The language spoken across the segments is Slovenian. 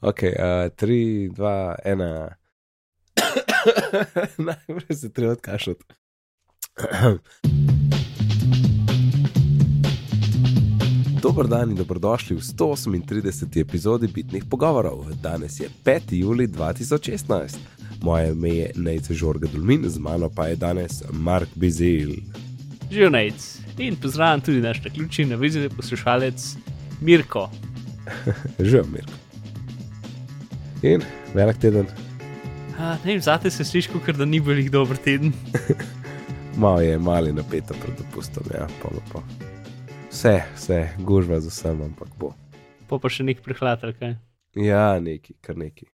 Ok, uh, tri, dva, ena. Najprej se treba odkašati. Dober dan in dobrodošli v 138. epizodi Bitnih pogovorov. Danes je 5. juli 2016. Moje ime je Nejce Žorga Dulmin, z mano pa je danes Mark Bizil. Živijo Nejc in pozdravljam tudi naš ključni navizij poslušalec Mirko. Živijo Mirko. In velik teden. A, ne vem, zate se sliši, kot da ni bil dober teden. Malo je mali napeta pred dopustom, ja, pa pa. Vse, vse, gužva z vsem, ampak bo. Pa pa še nek prehlad, ali kaj. Ja, neki, kar neki.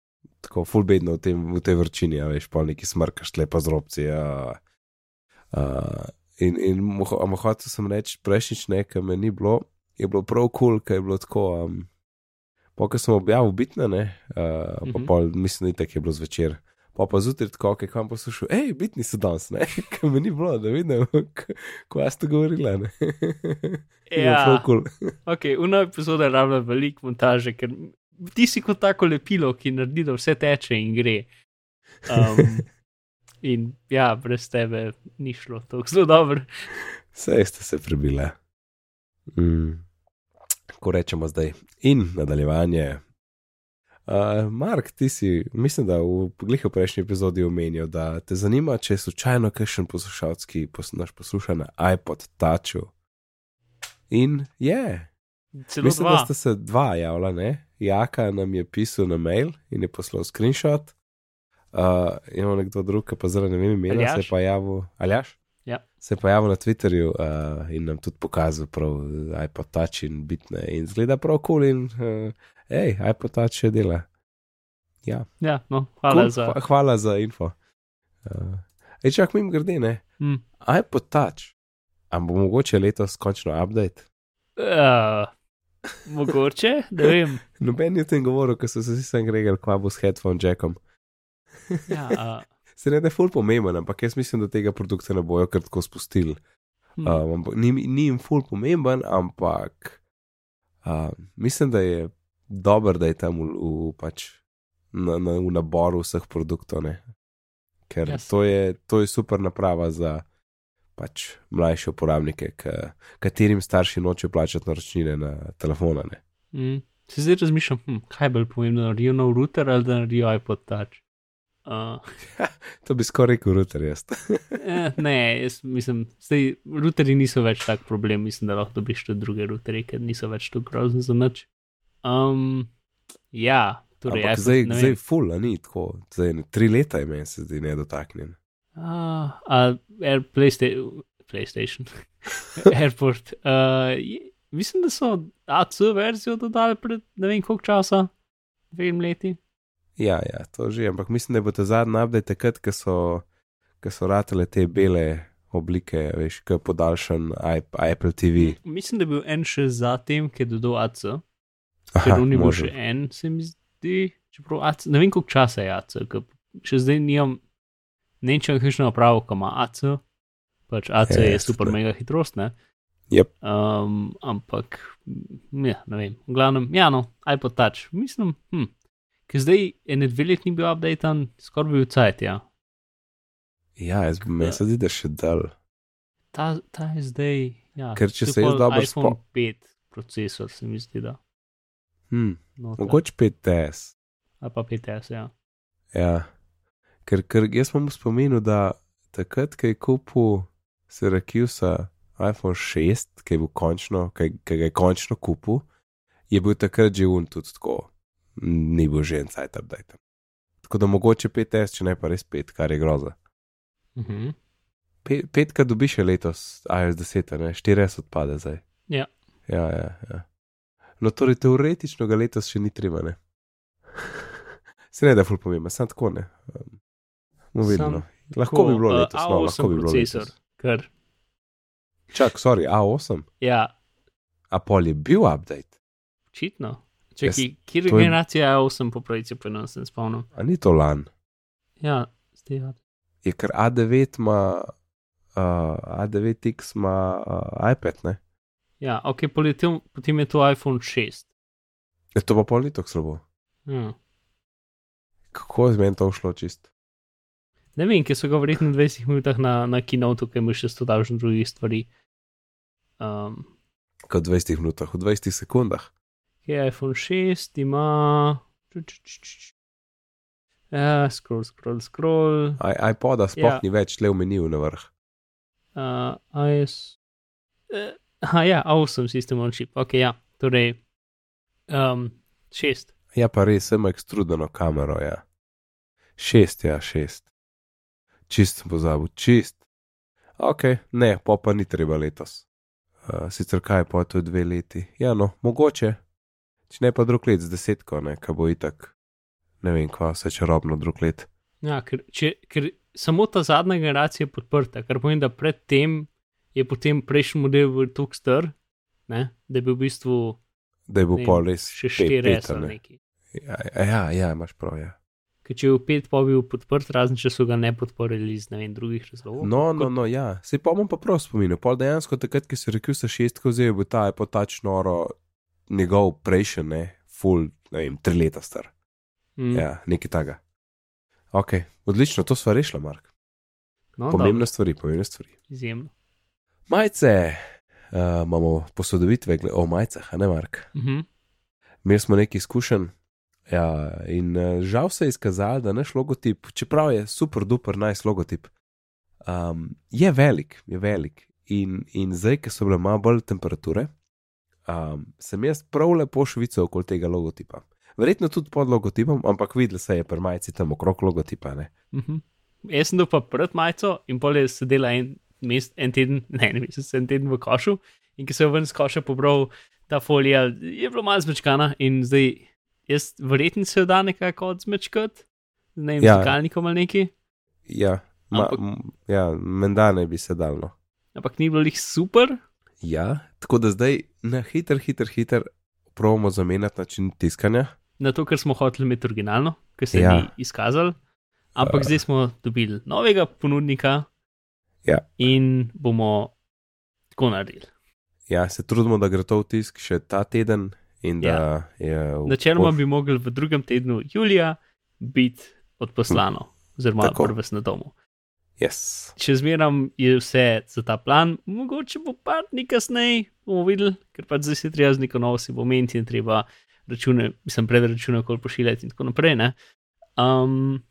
Tako full bedno v, tem, v tej vrčini, ja, veš, pa neki smrkaš lepa z robci. Ja. Uh, in in hotel sem reči, prejšnjič nekaj me ni bilo, je bilo prav kul, cool, kaj je bilo tako. Um, Ko sem objavil bitne, ne, uh, pa, Mhm. pol, mislim, da je bilo zvečer. Pa pa zjutraj tako, kaj kam poslušal, hej, bitni so danes, ne, kaj mi ni bilo, da vidim, ko ste govorili, ne. Ja. Cool. Ok, una epizoda je rabila veliko montaže, ker ti si kot tako lepilo, ki naredi, da vse teče in gre. Um, in ja, brez tebe ni šlo tako zelo dobro. Vse ste se prebile. Mm. Ko rečemo zdaj, in nadaljevanje. Uh, Mark, ti si, mislim, da v glihu prejšnji epizodi omenil, da te zanima, če je slučajno kakšen poslušalec, ki pos, naš posluša na iPod Touchu. In je, Celo mislim, dva. da sta se dva javila, ne? Jaka nam je pisal na mail in je poslal screenshot. Uh, imamo nekdo drug, pa zdaj ne vem imena, se je pa javil. Aljaš? Ja. Se je pojavil na Twitterju uh, in nam tudi pokazal, prav iPod Touch in bitne. In zgleda prav kul cool in uh, hej, iPod Touch še dela. Ja, Ja, no, hvala cool, za. hva- hvala za info. Uh, ej, čak mi grede, ne? Hm. iPod Touch. Am bo mogoče letos končno update? Uh, mogoče, ne vem. Noben je o tem govoril, ker so se vsi sem regali, kva bo s headphone jackom. Ja, uh, Se ne da je ful pomemben, ampak jaz mislim, da tega produkta ne bojo kar tako spustili. hm. Um, ampak ni, ni jim ful pomemben, ampak uh, mislim, da je dober, da je tam v, v, pač, na, na, v naboru vseh produktov. Ne? Ker Yes. to, je, to je super naprava za pač, mlajše uporabnike, k, katerim starši nočejo plačati naročnine na telefone. Ne? Mm. Se zdaj razmišljam, hm, kaj bolj pomembno, da naredijo nov router ali da naredijo iPod Touch. Uh, To bi skoraj rekel router jaz. eh, ne, jaz mislim, zdaj routerji niso več tak problem, mislim, da lahko dobiš tudi druge routerje, ker niso več tako grozni za nič. Um, ja, torej, Ampak iPod, zdaj, zdaj ful, a ni tako. Zdaj, ne, tri leta je meni se zdi nedotaknjen. Uh, a Air Playsta PlayStation, Airport. Uh, je- mislim, da so AC verzijo dodali pred ne vem koliko časa, dvem leti. Ja, ja, to že, ampak mislim, da bo ta zadnji update takrat, ko so, ko so ratele te bele oblike, veš, kot podaljšan Apple TV. Mislim, da je bil en še zatem, ki je dodal AC, Aha, ker ni bil še en, se mi zdi. Čeprav AC, ne vem koliko časa je AC, ker še zdaj nimam, ne vem, če imam kakšno napravo, ki ima AC. Pač AC Ja, je jaz super tudi. mega hitrost, ne? Yep. Um, ampak, ja, ne vem, v glavnem, ja, no, iPod Touch. Mislim, hm, ker zdaj ene dve leti ni bil updaten, skoraj bil cajt, ja. Ja, jaz bi meni se zdi, da še dal. Ta, ta je zdaj, ja. Ker če se jaz dobro iPhone spo- 5 procesor, se mi zdi, da. Hm, noter. mogoče 5TS. Ali pa 5S, ja. Ja. Ker, ker jaz sem mu spomenil, da takrat, ko je kupil Syracuse iPhone 6, ki je bil končno, ki ki ga je končno kupil, je bil takrat že un tudi tako, ni bil že en cajt update. Tako da mogoče 5S, če ne pa res 5, kar je groza. Uh -huh. Pe- Petka dobi še letos, iOS 10, ne? 4S odpade zdaj. Ja. Ja, ja, ja. No, torej teoretično ga letos še ni treba, ne. Se ne da ful pomembno, samo tako ne. Um, videli, Samo no. Lahko bi bilo uh, letos, no, lahko bi bilo procesor, letos. ker, Čak, sorry, A8, ja, a pol je bil update, očitno. Čakaj, Jaz- kjer to je- generacija je 8 po pravici, pa ne sem spomnil. a ni to lan. Ja, ja. Je ker A9 ima, uh, A9X ima uh, iPad, ne. Ja, ok, potem, potem je to iPhone 6. Je to pa pol ni tako slabo. Ja. Kako je z meni to šlo čist? Ne vem, ker so ga verjetno v 20 minutah na, na kinotu, ki mu še sto dažn drugih stvari. Um, Kot v 20 minutah, v 20 sekundah. Ki je iPhone 6, ima. Ja, scroll, scroll, scroll. I- iPoda sploh Ja. ni več le v meniju na vrh. Uh, iOS. Uh, aha, ja, awesome system on chip. Ok, ja, torej. Um, šest. Ja, pa res, ima ekstrudeno kamero, ja. Šest, ja, šest. Čist sem pozabil, čist. Ok, ne, pa pa ni treba letos. Uh, sicer kaj, pa to je dve leti. Ja, no, mogoče. Če ne pa drug let z desetko, ne, kaj bo itak. Ne vem, kva se čarobno drug let. Ja, ker, če, ker samo ta zadnja generacija je podprta, kar pomeni, da predtem je potem prejšnji model bil tako star, ne, da je bil v bistvu Da je bil pol res še štiri pet, res a ali ne. neki. Ja, ja, ja, imaš prav, ja. Ker če je v pet pa bil podprt, razen če so ga ne podporili iz ne vem drugih razlogov. No, no, Kot- no, ja. Se pa bom pa prav spominjal. Pol dejansko takrat, ko si rekel, da šestko vzel, bo ta je pa tač noro njegov prejšnji, ne, full, ne vem, tri leta star. Mm, Ja, nekaj takega. Ok, odlično, to sva rešila, Mark. no, Pomembne dobro, stvari, pomembne stvari. Izjemno. Majice, uh, imamo posodobitve o majicah, a ne Mark. Mhm. Imeli smo nekaj izkušenj. Ja, in uh, žal se je izkazalo, da naš logotip, čeprav je super, duper, nice logotip, um, je velik, je velik. In, in zdaj, ker so bile malo bolj temperature, um, sem jaz prav lepo švical okoli tega logotipa. Verjetno tudi pod logotipom, ampak videl se je pri majici tam okrog logotipa. Ne? Mhm. Jaz sem bil pa pred majico in pol je sedela en, mest, en teden, ne, ne mesec, en teden v košu in ki se je ven z koša pobral ta folija, je bilo malo zmečkana in zdaj jaz verjetno se jo da nekako odzmečkati, ne vem, Ja. ja. zakalnikom ali neki, Ja, ma, Ampak- m, ja menda ne bi se dal. No. ampak ni bilo jih super. Ja, tako da zdaj na hiter, hiter, hiter pravimo zamenjati način tiskanja. Na to, ker smo hoteli imeti originalno, ker se Ja. ni izkazal. Ampak Uh. zdaj smo dobili novega ponudnika Ja. in bomo tako naredili. Ja, se trudimo, da gre to v tisk še ta teden. Ja. Načeloma poš- bi mogli v drugem tednu julija biti odposlano, oziroma prves na domu. Yes. Če zmeram je vse za ta plan, mogoče bo pa dni kasneje, bomo videli, ker pač zdaj se treba z neko novo si pomeniti in treba račune, mislim, predračune, koliko pošiljati in tako naprej. Ne? Um,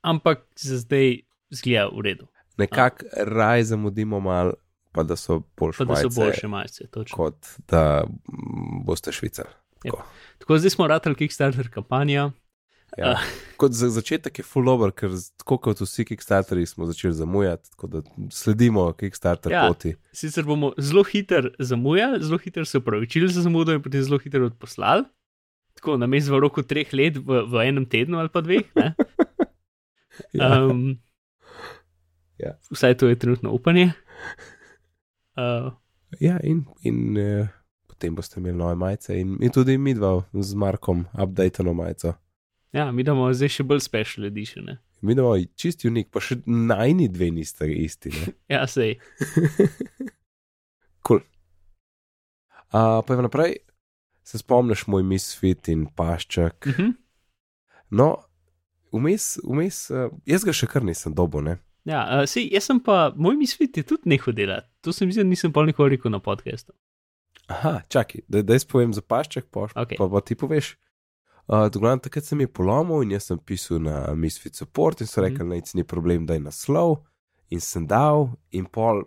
ampak za zdaj zgleda v redu, Nekako raj zamudimo mal, pa da so boljše pa da so majice, boljše majice. točno. kot da boste švicali. Tako. Tako zdaj smo ratali Kickstarter kampanja. Ja. Ah. Kot za začetek je full over, ker tako kot vsi Kickstarterji smo začeli zamujati, tako da sledimo Kickstarter Ja. poti. Sicer bomo zelo hitro zamujali, zelo hitro se upravičili za zamudo in potem zelo hitro odposlali. Tako na mestu v roku treh let, v, v enem tednu ali pa dveh. Ja. Um, Ja. Vsaj to je trenutno upanje. Uh, Ja, in, in eh, potem boste imeli nove majice, in, in tudi mi dva z Markom, updateno majico. Ja, mi imamo zdaj še bolj special edition. Ne? Mi imamo čist unik, pa še najni dve niste isti. Ne? Ja, sej. Cool. Uh, pa je naprej, se spomniš moj misfit in paščak. Uh -huh. No, vmes, vmes, uh, jaz ga še kar nisem dobil, ne. Ja, uh, sej, jaz sem pa, moj misfit je tudi nehal delati. To sem videl, nisem pa nikoli rekel na podkastu. Aha, čakaj, da, da jaz povem za paščak, pa, Okej. pa, pa ti poveš. Uh, takrat sem je polomil in jaz sem pisal na Misfit Support in so Mhm. rekli, da mm. ni problem, da je naslov. In sem dal, in pol,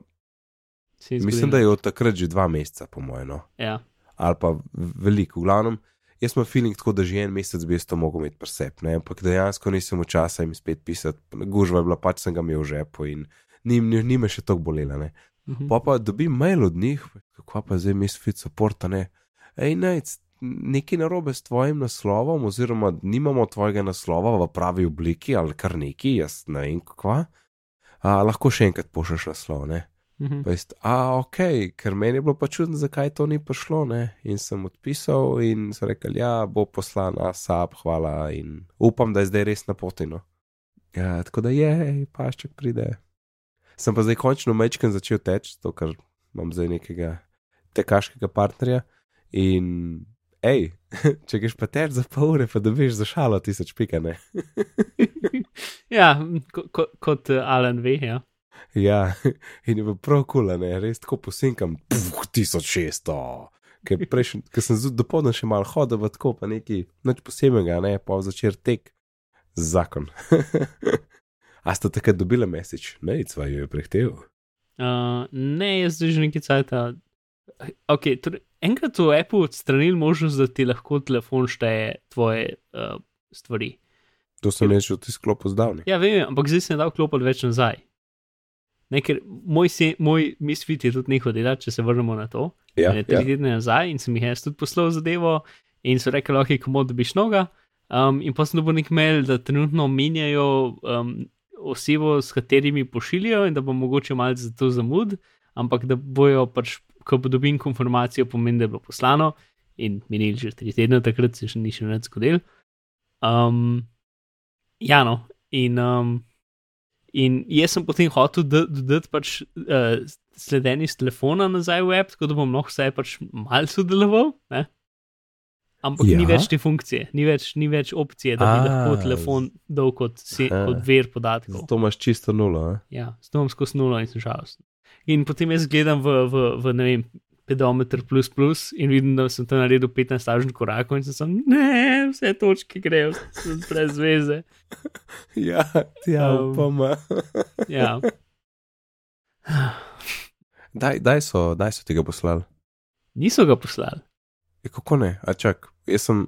mislim, da je od takrat že dva meseca, po mojem, no. Ja, ali pa veliko, v glavnem. Jaz imam feeling tako, da že en mesec bi jaz to mogel imeti presep, ne? ampak dejansko nisem v časa jim spet pisati, gužva je bila pač sem ga imel v žepu in ni, ni, ni me še tako bolela. Ne? Mhm. Pa pa dobim mail od njih, kako pa zdaj mi spet supporta, ne. Ej, nec, nekaj narobe s tvojim naslovom, oziroma nimamo tvojega naslova v pravi obliki ali kar neki, jaz ne vem kva. A, lahko še enkrat pošleš naslov, ne. Mhm. Pa jaz, a, ok, ker meni je bilo pa čudno, zakaj to ni prišlo, ne. In sem odpisal in so rekli, ja, bo poslan, a sab, hvala in upam, da je zdaj res na poti. No. Ja, tako da je, pašček pride. Sem pa zdaj končno mečken začel teči, to ker imam zdaj nekega tekaškega partnerja in hej, če greš pa teč za pol ure, pa dobiš za šalo tisoč pika, ne. Ja, ko, ko, kot uh, Alan ve, ja. Ja, in je bilo prav kul, ne, res tako posinkam, puf, 1600. Ker prejšnji, ker sem dopolnil še malo hodil, tako pa neki, nič posebnega, ne, pa začer tek, zakon. A ste takrat dobili mesič, ne, cvaj jo je prehtev. Uh, ne, jaz že nekaj cajta. Okay, torej, enkrat so Apple odstranili možnost, da ti lahko telefon šteje tvoje uh, stvari. To sem jaz že v tej sklopu zdavni. Ja, vem, ampak zdaj se ne da vklopiti več nazaj. Ne, ker moj, se, moj misfit je tudi nehal delati, če se vrnemo na to. Ja, ne, tri ja. tedne nazaj in sem jih jaz tudi poslal zadevo in so rekli, lahko je komod dobiš noga. Um, in pa sem dobil nek mail, da trenutno menjajo um, osebo, s katerimi pošiljajo in da bo mogoče malce za to zamud, ampak da bojo pač, ko dobim konfirmacijo, pomeni, da je bilo poslano in minili že tri tedne, takrat se še ni še več zgodil. Um, ja, no, in, um, in jaz sem potem hotel dodati pač uh, sledenje z telefona nazaj v app, tako da bom lahko vsaj pač malce sodeloval. Ne? Ampak ja. ni več te funkcije, ni več, ni več opcije, da bi A, lahko telefon dal kot, se, kot ver podatkov. Zato imaš čisto nulo. a? Ja, zdaj skozi nulo in sem žalosten. In potem jaz gledam v, v, v ne vem, pedometer plus plus in vidim, da sem tam naredil 15 stažen korakov in sem sam, ne, vse točke grejo, sem brez veze. Ja, ja, Um, upam. Ja. Daj, daj, so, daj so tega poslali. Niso ga poslali. E, kako ne? A čak, jaz sem.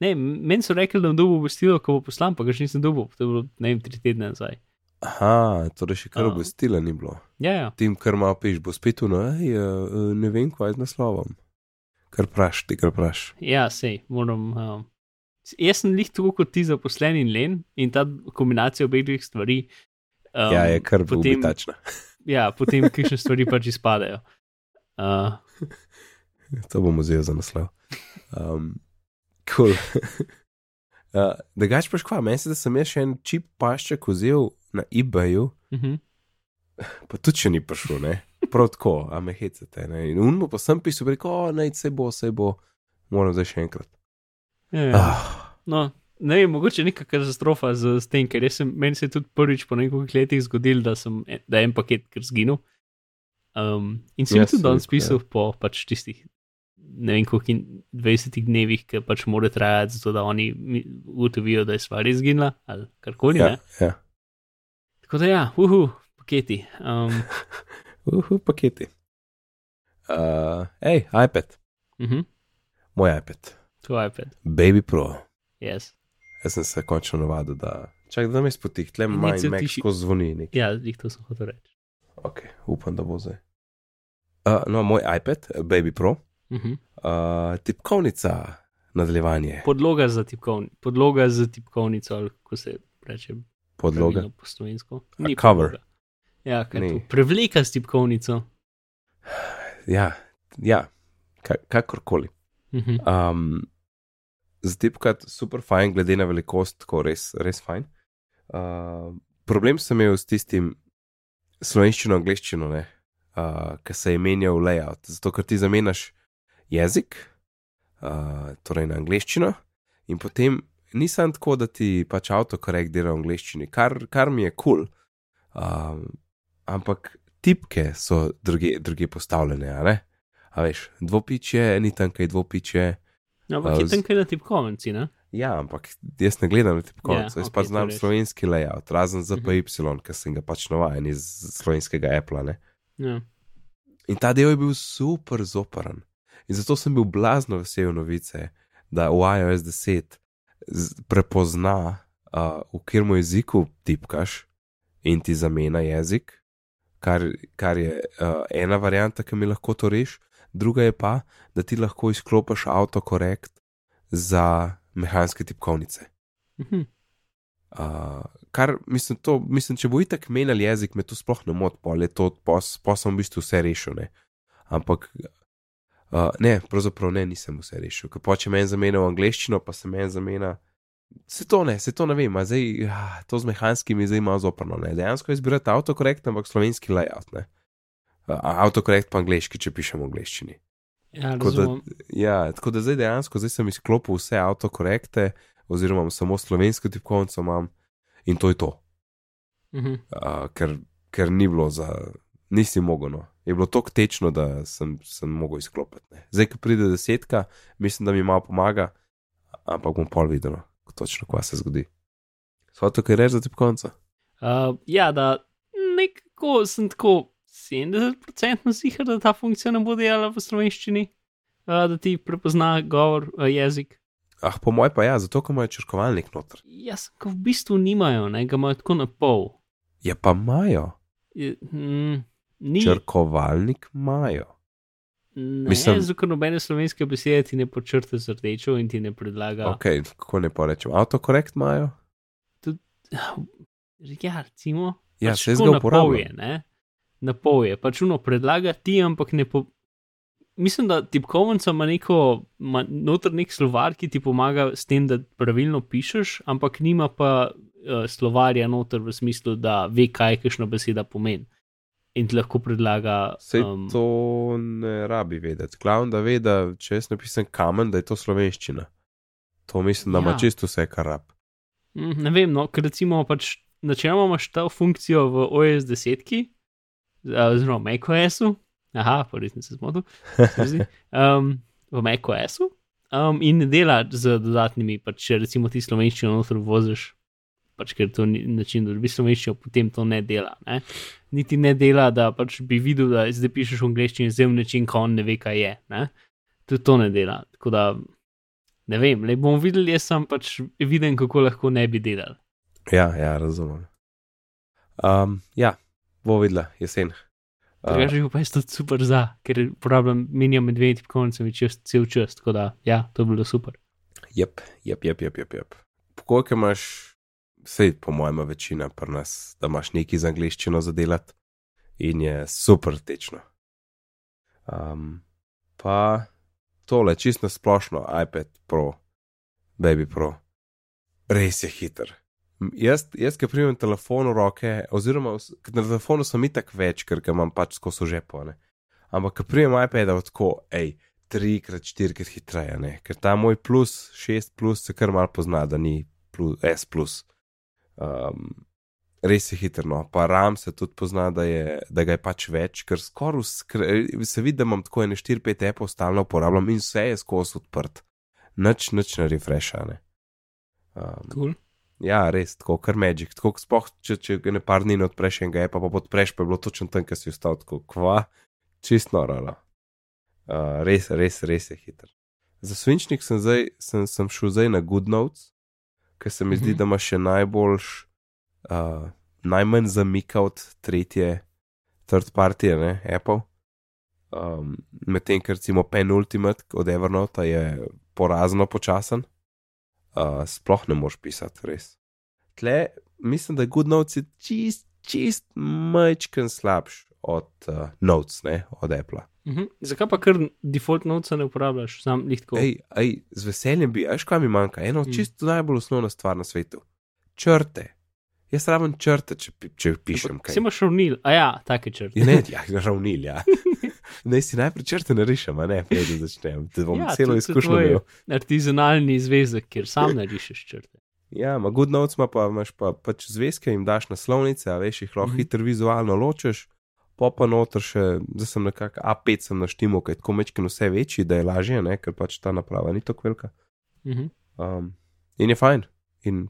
Ne, meni so rekli, da bom dobil obvestilo, ko bo poslan, pa ga še nisem dobil, to je bilo, ne vem, tri tedne nazaj. Aha, torej še kar A. obvestila ni bilo. Ja, ja. Tim, kar malo piš, bo spet no, ej, eh, ne vem, kaj je z naslovom. Kar praš, ti kar praš. Ja, sej, moram. Um, jaz sem lih tako kot ti zaposlen in len in ta kombinacija obeh dveh stvari. Um, ja, je kar potem, ubitačna. ja, potem kakšne stvari pač izpadejo. Uh, To bom vzel za naslov. Um, cool. uh, da gač paš kva, meni se, da sem jaz še en čip pašček vzel na eBayu, uh -huh. pa tudi še ni prišel, ne. Prav tako, a me hecate. Ne? In unmo pa sem pisal, rekel, o, naj se bo, se bo, moram zdaj še enkrat. ja, ja. Ah, No, ne vem, mogoče neka katastrofa z, z tem, ker sem, meni se je tudi prvič po nekaj letih zgodil, da, sem, da je en paket kar zginil. Um, in sem ja, tudi danes ja. pisal po pač tistih, ne vem, koliko in 20 dnevih, ki pač mora trajati, zato da oni ugotovijo, da je stvar izginila ali karkoli. ja, Ja. ja. Tako da ja, uhu, paketi. Um, Uhu, paketi. Uh, hej, iPad, uh -huh, moj iPad, to je iPad, Baby Pro. yes. Jaz sem se končno navadil, da čak da me spotih, tle manj mek tiši- skozi zvoni. Nek. Ja, jih to sem hotel reči. Ok, upam, da bo zdaj. Uh, no, moj iPad, Baby Pro, Uh -huh. uh, tipkovnica, nadaljevanje, Podloga za tipkovnico, podloga za tipkovnico, ali kako se reče. podloga. Po slovensko. Ni cover. podloga. Ja, kaj je to? Prevleka s tipkovnico. Ja, ja ka, kakorkoli. Mhm. Um, Zatipkati super fajn, glede na velikost, tako res, res fajn. Uh, problem sem imel s tistim slovenščino, angliščino, uh, ki se je menjal layout. Zato, ker ti zamenjaš jezik, uh, torej na angliščino, in potem nisem tako, da ti pač avtokorekt dela v angliščini, kar, kar mi je kul. Cool. Um, ampak tipke so druge, druge postavljene, a ne? A veš, dvopiče, ni tam kaj dvopiče. Ja, Ampak A, je z- tam kaj na tipkovnici, ne? Ja, ampak jaz ne gledam na tipkovnico, Ja, jaz okej, pa znam res. slovenski layout, razen za Mhm. PY, ker sem ga pač navajen iz slovenskega Apple. Ne? Ja. In ta del je bil super zoparan. In zato sem bil blazno vesel novice, da v iOS 10 z- prepozna, uh, v katerem jeziku tipkaš in ti zamenja jezik, kar, kar je uh, ena varianta, ki mi lahko to reši, druga je pa, da ti lahko izklopiš autokorekt za mehanske tipkovnice. Mhm. Uh, kar mislim, to, mislim, če bo itak menjal jezik, me to sploh ne moti, pol je to, pos, pos sem v bistvu vse rešil. Ne? Ampak, uh, ne, pravzaprav ne, nisem vse rešil. Ker pa če meni zamenja v angleščino, pa se meni zamenja. Se to ne, se to ne vem, a zdaj ah, to z mehanskimi je zdaj malo zoprno. Ne? Dejansko izbirate avtokorekt, ampak slovenski layout. Ne? Uh, avtokorekt pa angliški, če pišem v angleščini. Ja, Tako da, ja, tako da zdaj dejansko zdaj sem izklopil vse avtokorekte, oziroma samo slovensko tipkovnico imam in to je to. Mhm. Uh, ker, ker ni bilo za, nisi mogel. No. Je bilo tako tečno, da sem, sem mogel izklopiti. Ne. Zdaj, ko pride desetka, mislim, da mi malo pomaga, ampak bom pol videl, no, točno kaj se zgodi. Sva to, kaj reči za tipkovnico? Uh, ja, da nekako sem tako 70% ziger, da ta funkcija ne bo delala v slovenščini, uh, da ti prepozna govor, uh, jezik. Ah, po mojem pa ja, zato, ker imajo črkovalnik noter. Jaz, ko v bistvu nimajo, ne, ga imajo tako na pol. Je pa imajo, Je- Mm, ni, črkovalnik imajo. ne, mislim- ker nobene slovenske besede ti ne počrta z rdečo in ti ne predlaga. Ok, kako ne pa rečem, avtokorekt imajo. Ja, recimo. Ja, pač se pol uporablja. ne? Na pol je, pač uno predlaga ti, ampak ne po. Mislim, da tipkovnica ima neko, ima noter nek slovar, ki ti pomaga s tem, da pravilno pišeš, ampak nima pa uh, slovarja noter v smislu, da ve, kaj kakšna beseda pomeni. In ti lahko predlaga. Um, to ne rabi vedeti. Glavno, da ve, da če jaz napisem kamen, da je to slovenščina. To mislim, da ima Ja. čisto vse, kar rab. Mm, Ne vem, no, ker recimo pač načeloma imaš to funkcijo v OS 10, oziroma v macOS-u, aha, pa res nisem se zmotil, um, v macOS-u um, in ne dela z dodatnimi, pač če recimo ti slovenščino noter voziš, pač ker to ni način, da dobiš slovenščino, potem to ne dela. Ne? Niti ne dela, da pač bi videl, da zdaj pišeš v angleščini, zdaj v način, ko on ne ve, kaj je. Ne? Tudi to ne dela. Tako da ne vem, le bomo videli, jaz sem pač viden, kako lahko ne bi delal. Ja, ja, razumem. Um, ja, bo videla jesen. Uh, Drugače pa je to super za, ker uporabljam menjam med dvemi tipkovnicami čez cel čas, tako da ja, to je bilo super. jep, jep, jep, jep, jep. jep. Koliko imaš, sej po mojem, večina pri nas, da imaš nekaj za angliščino za delati in je super tečno. Um, pa tole, čisto splošno, iPad Pro, Baby Pro, res je hiter. Jaz, jaz ki primem telefon v roke, oziroma na telefonu sem itak več, ker ga imam pač skozi žepone. Ampak, ko primem iPad, je tako, hej, trikrat, štirikrat hitreje, ne? ker ta moj plus, šest plus se kar mal pozna, da ni plus, S. Plus. Um, res je hitro, no. pa RAM se tudi pozna, da, je, da ga je pač več, ker skoraj se vidi, da imam tako ene 4-5 appov stalno uporabljam in vse je skozi odprt. Nič, nič ne refreshane. Um, Cool. ja, res, tako kar Magic. Tako, spoh, če, če ga ne par dni ne odpreš enega appa, pa podpreš, pa je bilo točno tam, kjer si ostal, tako kva, čist noro. no. Uh, res, res, res je hiter. Za svinčnik sem, zdaj, sem, sem šel zdaj na Good Notes, ker se mi zdi, Mhm. da ima še najboljš, uh, najmanj zamika od tretje, third party, ne, Apple. Um, Medtem, ker recimo Pen Ultimate od Evernote je porazno počasen, uh, sploh ne moš pisati, res. Tle, mislim, da Good Notes je čist, čist majčken slabš od uh, Notes, ne, od Apple. Mhm. Zakaj pa kar default notes ne uporabljaš, sam lihtko? Ej, ej, z veseljem bi, veš, kaj mi manjka? Eno Mm. čisto najbolj osnovna stvar na svetu. Črte. Jaz rabim črte, če, če pišem kaj. Si imaš ravnil, a ja, take črte. Ja, ne, ja, ravnil, ja. Naj si najprej črte narišem, a ne, preden začnem. Da bom Ja, ja, celo izkušnjo imel. Artizanalni zvezek, kjer sam narišeš črte. Ja, ma good notes ima pa, imaš pa pač zvezke, jim daš naslovnice, a veš, jih lahko Mhm. hitro vizualno ločeš, pa pa noter še, zdaj sem nekako A5 sem naštimo, ker je tako mečken vse večji, da je lažje, ne, ker pač ta naprava ni tako velika. Mhm. Um, in je fajn. In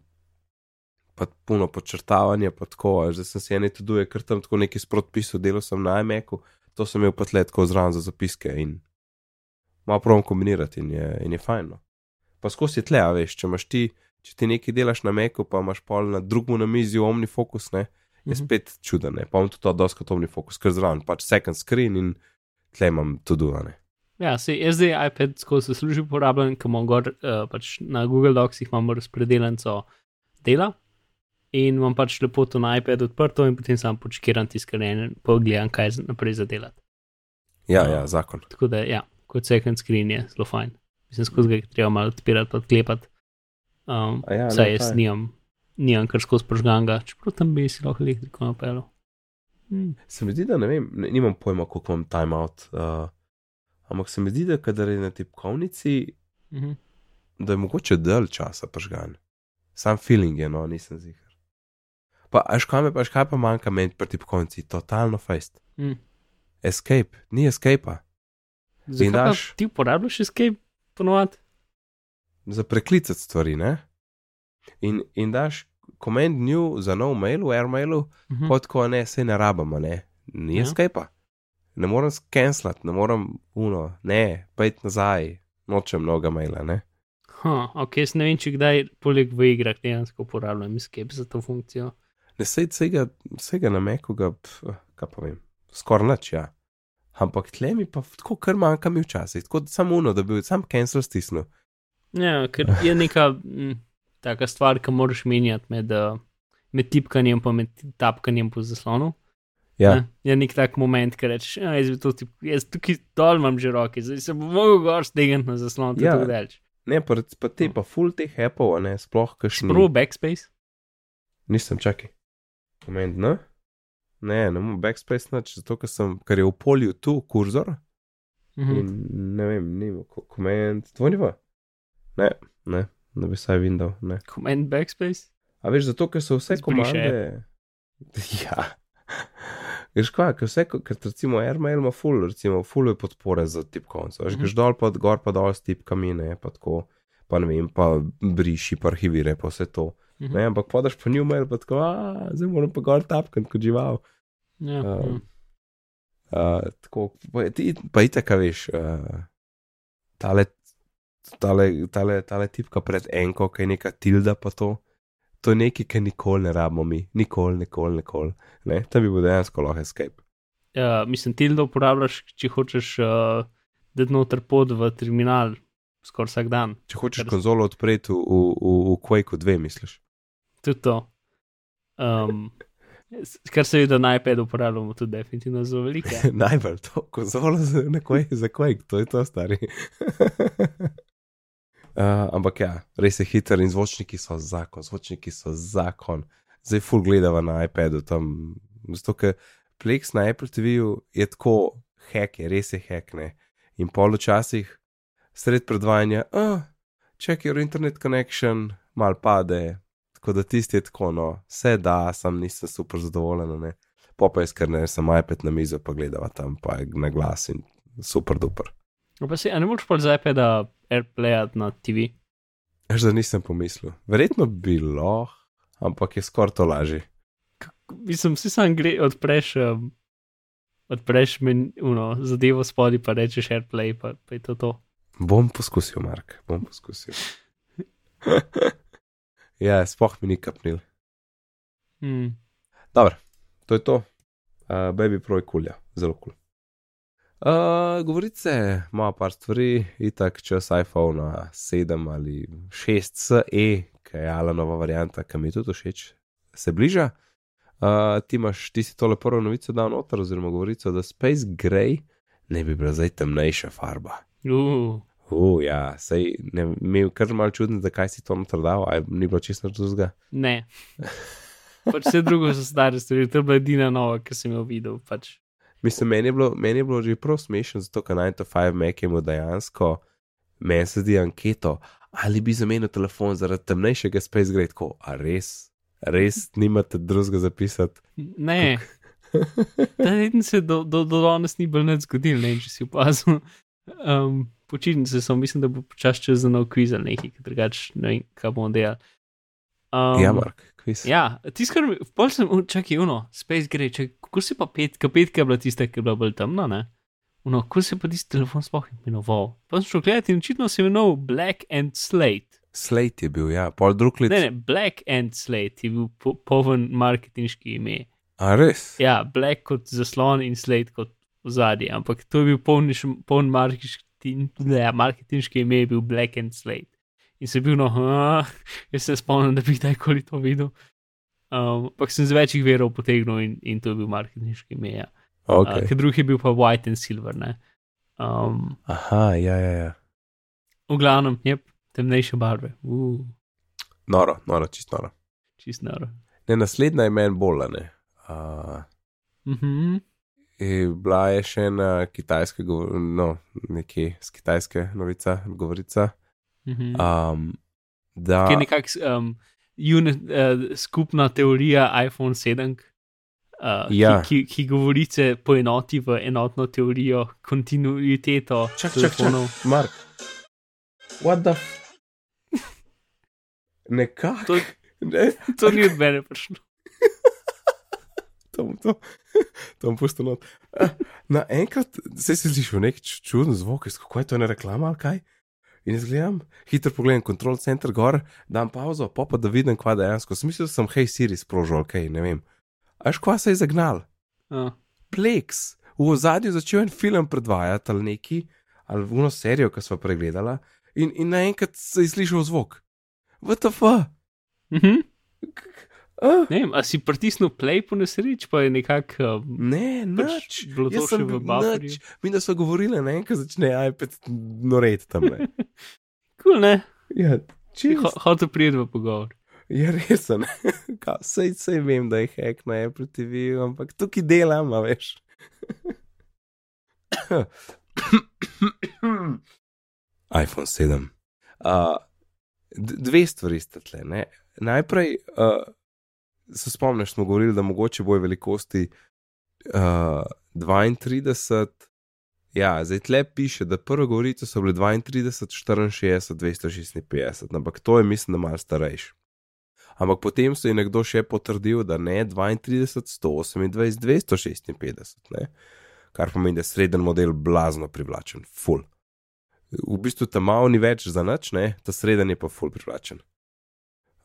pa puno podčrtavanja, pa tako, zdaj sem si ene tuduje, ker tam tako neki sprotpisu delal sem na iMacu, to sem imel pa tle tako zraven za zapiske in malo provam kombinirati in je, in je fajn. No. Pa skozi je tle, a veš, če imaš ti, če ti nekaj delaš na Macu, pa imaš pol na drugmu na mizi OmniFocus, ne, je Mhm. spet čuden, ne, pa imam tudi to dosko OmniFocus, ker zraven, pač second screen in tle imam tuduje, ne. Ja, se jaz zdaj iPad skozi službo uporabljam, ker imam gor uh, pač na Google Docsih imamo razpredeljenco dela in imam pač lepo to na iPadu odprto in potem sam počkiram tiskanje in pogledam, kaj je naprej za delati. Ja, Ja. ja, zakon. Tako da, ja, kot second screen je zelo fajn. Mislim, skozi ga je treba malo odpirati, pa odklepati. Um, ja, saj jaz nimam, nimam kar skozi požganga, čeprav tam bi si lahko elektriko napeljal. Hmm. Se mi zdi, da ne vem, ne, nimam pojma, koliko imam timeout. Uh, ampak se mi zdi, da kadar je na tipkovnici, Mhm. da je mogoče dalj časa pržgan. Sam feeling je, no, nisem zigar. Pa, až kaj me, pa, až kaj pa manjka meni pri tipkovnici, totalno fajst. Mm. Escape, ni escapa. Zakaj pa daš- ti uporabljaš escape ponovadi? za preklicati stvari, ne? In, in daš command new za nov mail v airmailu, Mhm. pot ko ne, se ne rabimo, ne, ni Ja. Skype. Ne morem skenslati, ne morem uno, ne, pejt nazaj, nočem mnoga maila, ne. Ha, ok, jaz ne vem, če kdaj poleg v igrah dejansko uporabljam escape za to funkcijo. Ne sej vsega, vsega na meku, ga, pf, kaj pa vem, skoraj nič, ja. Ampak tle mi pa tako kar manjka mi včasih, tako samo uno, da bi sam cancel stisnil. Ja, ker je neka m, taka stvar, ki moraš menjati med, uh, med tipkanjem in med tapkanjem po zaslonu. Ja, Ne? Je nek tak moment, ki rečeš, ja, jaz, to tip, jaz tukaj dol imam že roke, zdaj se bom mogel gor stegniti na zaslon, to je Ja. tako delč. ne, pa, pa te pa full teh appov, ne, sploh kakšni. Prvo backspace. Nisem čakaj. Command N? Ne, ne morem backspace nič, zato ker, sem, ker je v polju tu kurzor Mhm. in ne vem, nima ko- command, dvojniva. Ne, ne, da bi saj Windows, ne. Command backspace. A veš, zato ker so vse Zbriše komande. Ja. Veš kaj, ker vse, ker recimo Airmail ima full, recimo full je podpore za tipkovnico. Veš, Mhm. greš dol, pa gor, pa dol s tipkami, ne, pa tako, pa ne vem, pa briši, pa arhivire, pa vse to. Mhm. Ne, ampak podaš pa new mail, pa tako, a, zdaj moram pa gor tapkati kot žival. Ja, Um, ja. Uh, tako, pa, ti, pa itek, veš, uh, tale, tale, tale, tale tipka pred enko, ki je neka tilda, pa to. To je nekaj, kar nikoli ne rabimo mi, nikoli, nikoli, nikoli. Ne, tam bi bil dejansko lahko escape. Ja, mislim, tildo uporabljaš, če hočeš uh, dati noter pod v terminal skoraj vsak dan. Če hočeš Kar- konzolo odpreti v, v, v, v Quake 2, misliš? Tudi to. Um, kar seveda na iPadu uporabljamo tudi definitivno zelo veliko. Najbolj to, konzolo za, Quake, za Quake, to je to stari. uh, ampak ja, res je hiter in zvočniki so zakon, zvočniki so zakon. Zdaj full gledava na iPadu tam, zato ker Plex na Apple TV-ju je tako hack, je res je hack, ne. In pol včasih sred predvajanja, ah, check your internet connection, mal pade, tako da tisti je tako, no, vse da, sam nisem super zadovoljen, ne. Pa pa jaz kar ne, sem iPad na mizo, pa gledava tam, pa na glas in super duper. No, Pa a ne moreš pa z iPada AirPlayat na TV? Až da nisem pomislil. Verjetno bi lahko, ampak je skoraj to lažje. Mislim, vsi sam gre, odpreš, um, odpreš men, uno, zadevo spodaj, pa rečeš AirPlay, pa, pa je to to. Bom poskusil, Mark, bom poskusil. ja, spoh mi ni kapnil. Hmm. Dobro, to je to. Uh, baby Pro je kulja, zelo kul. Cool. Uh, govorice, ima par stvari, itak čas iPhone 7 ali 6 SE, ki je Alanova varianta, ki mi je tudi všeč, se bliža. Uh, ti imaš, ti si tole prvo novico dal noter, oziroma govorico, da Space Gray ne bi bila zdaj temnejša farba. Uh, Uh, ja, sej ne, mi je kar malo čudno, zakaj si to noter dal, aj ni bilo čisto drugega. ne. Pač vse drugo so stare stvari, to je bila edina nova, ki sem jo videl. Pač. Mislim, meni je bilo, meni je bilo že prav smešno, zato ker 9 to 5 Mac je mu dejansko, meni se zdi anketo, ali bi zamenil telefon zaradi temnejšega Space Gray, tako, a res, res nimate drugega zapisati. Ne. Ta teden se do, do, do danes ni bil nič zgodil, ne če si opazil. Um, počitnice so, mislim, da bo počasi čez za nov kviz ali nekaj, drugače ne vem, kaj bomo delali. Um, ja, Mark, kviz. Ja, tiskar, pol sem, čakaj, uno, Space Gray, čakaj, kako si pa petka, petka je bila tista, ki je bila bolj temna, ne? Uno, kako se je pa tisti telefon sploh imenoval? Pa sem šel gledati in očitno se je imenoval Black and Slate. Slate je bil, ja, pol drug let. Ne, ne, Black and Slate je bil po, poven marketinški ime. A res? Ja, Black kot zaslon in Slate kot ozadje, ampak to je bil poln, poln marketinški, ne, marketinški ime, je bil Black and Slate. In se bil, no, uh, jaz se spomnim, da bi kdajkoli to videl. Um, ampak sem z večjih verov potegnil in, in to je bil marketinški ime. Ja. Okay. Uh, ker drugi je bil pa White and Silver. Ne? Um, Aha, ja, ja, ja. v glavnem, je temnejše barve, uh, Noro, noro, čist noro. čist noro. Ne, naslednja je meni bolj, a ne. Uh, Mhm. je bila je še ena kitajska, no, nekje z kitajske novica, govorica. Mhm. Um, da, Ki je nekakšna um, uni- uh, skupna teorija iPhone 7, uh, Ja. ki, ki, ki govorice poenoti v enotno teorijo, kontinuiteto čak, čak, čak. Mark. What the f. Nekako. To, Ne, to ni od mene prišlo. to bom to, to bom pustil not. Eh, Naenkrat se si slišal nek čuden zvok, kako je to ena reklama ali kaj. In jaz gledam, hitro pogledam, kontrol center gor, dam pauzo, pa pa da vidim, kva dejansko. Da sem hej Siri sprožil, kaj ne vem. Až kva se je zagnal. Uh, Plex, v ozadju začel en film predvajati ali neki, ali v eno serijo, ki smo pregledala, in, in naenkrat se je slišal zvok. VTF. mhm. Uh, Ne vem, a si pritisnil play po nesreč, pa je nekako. Um, ne, pač nič. bilo to še sem v nič. Mi da so govorili, ne, ko začne iPad noret tam. Ne. Cool, ne? Ja, čist. Ho- Hotel priti v pogovor. Ja, res je. Sej, sej vem, da je hack na Apple TV, ampak tukaj delam, veš. iPhone 7. Uh, dve stvari sta tle. Ne? Najprej uh, se spomniš, smo govorili, da mogoče bojo velikosti uh, 32. Ja, zdaj tle piše, da prvo govorico so bile 32, 64, 256, ampak to je, mislim, da malo starejši. Ampak potem so je nekdo še potrdil, da ne 32, 128, 256, ne? kar pomeni, da je sreden model blazno privlačen, full. V bistvu tam malo ni več za nič, ne? ta sreden je pa full privlačen.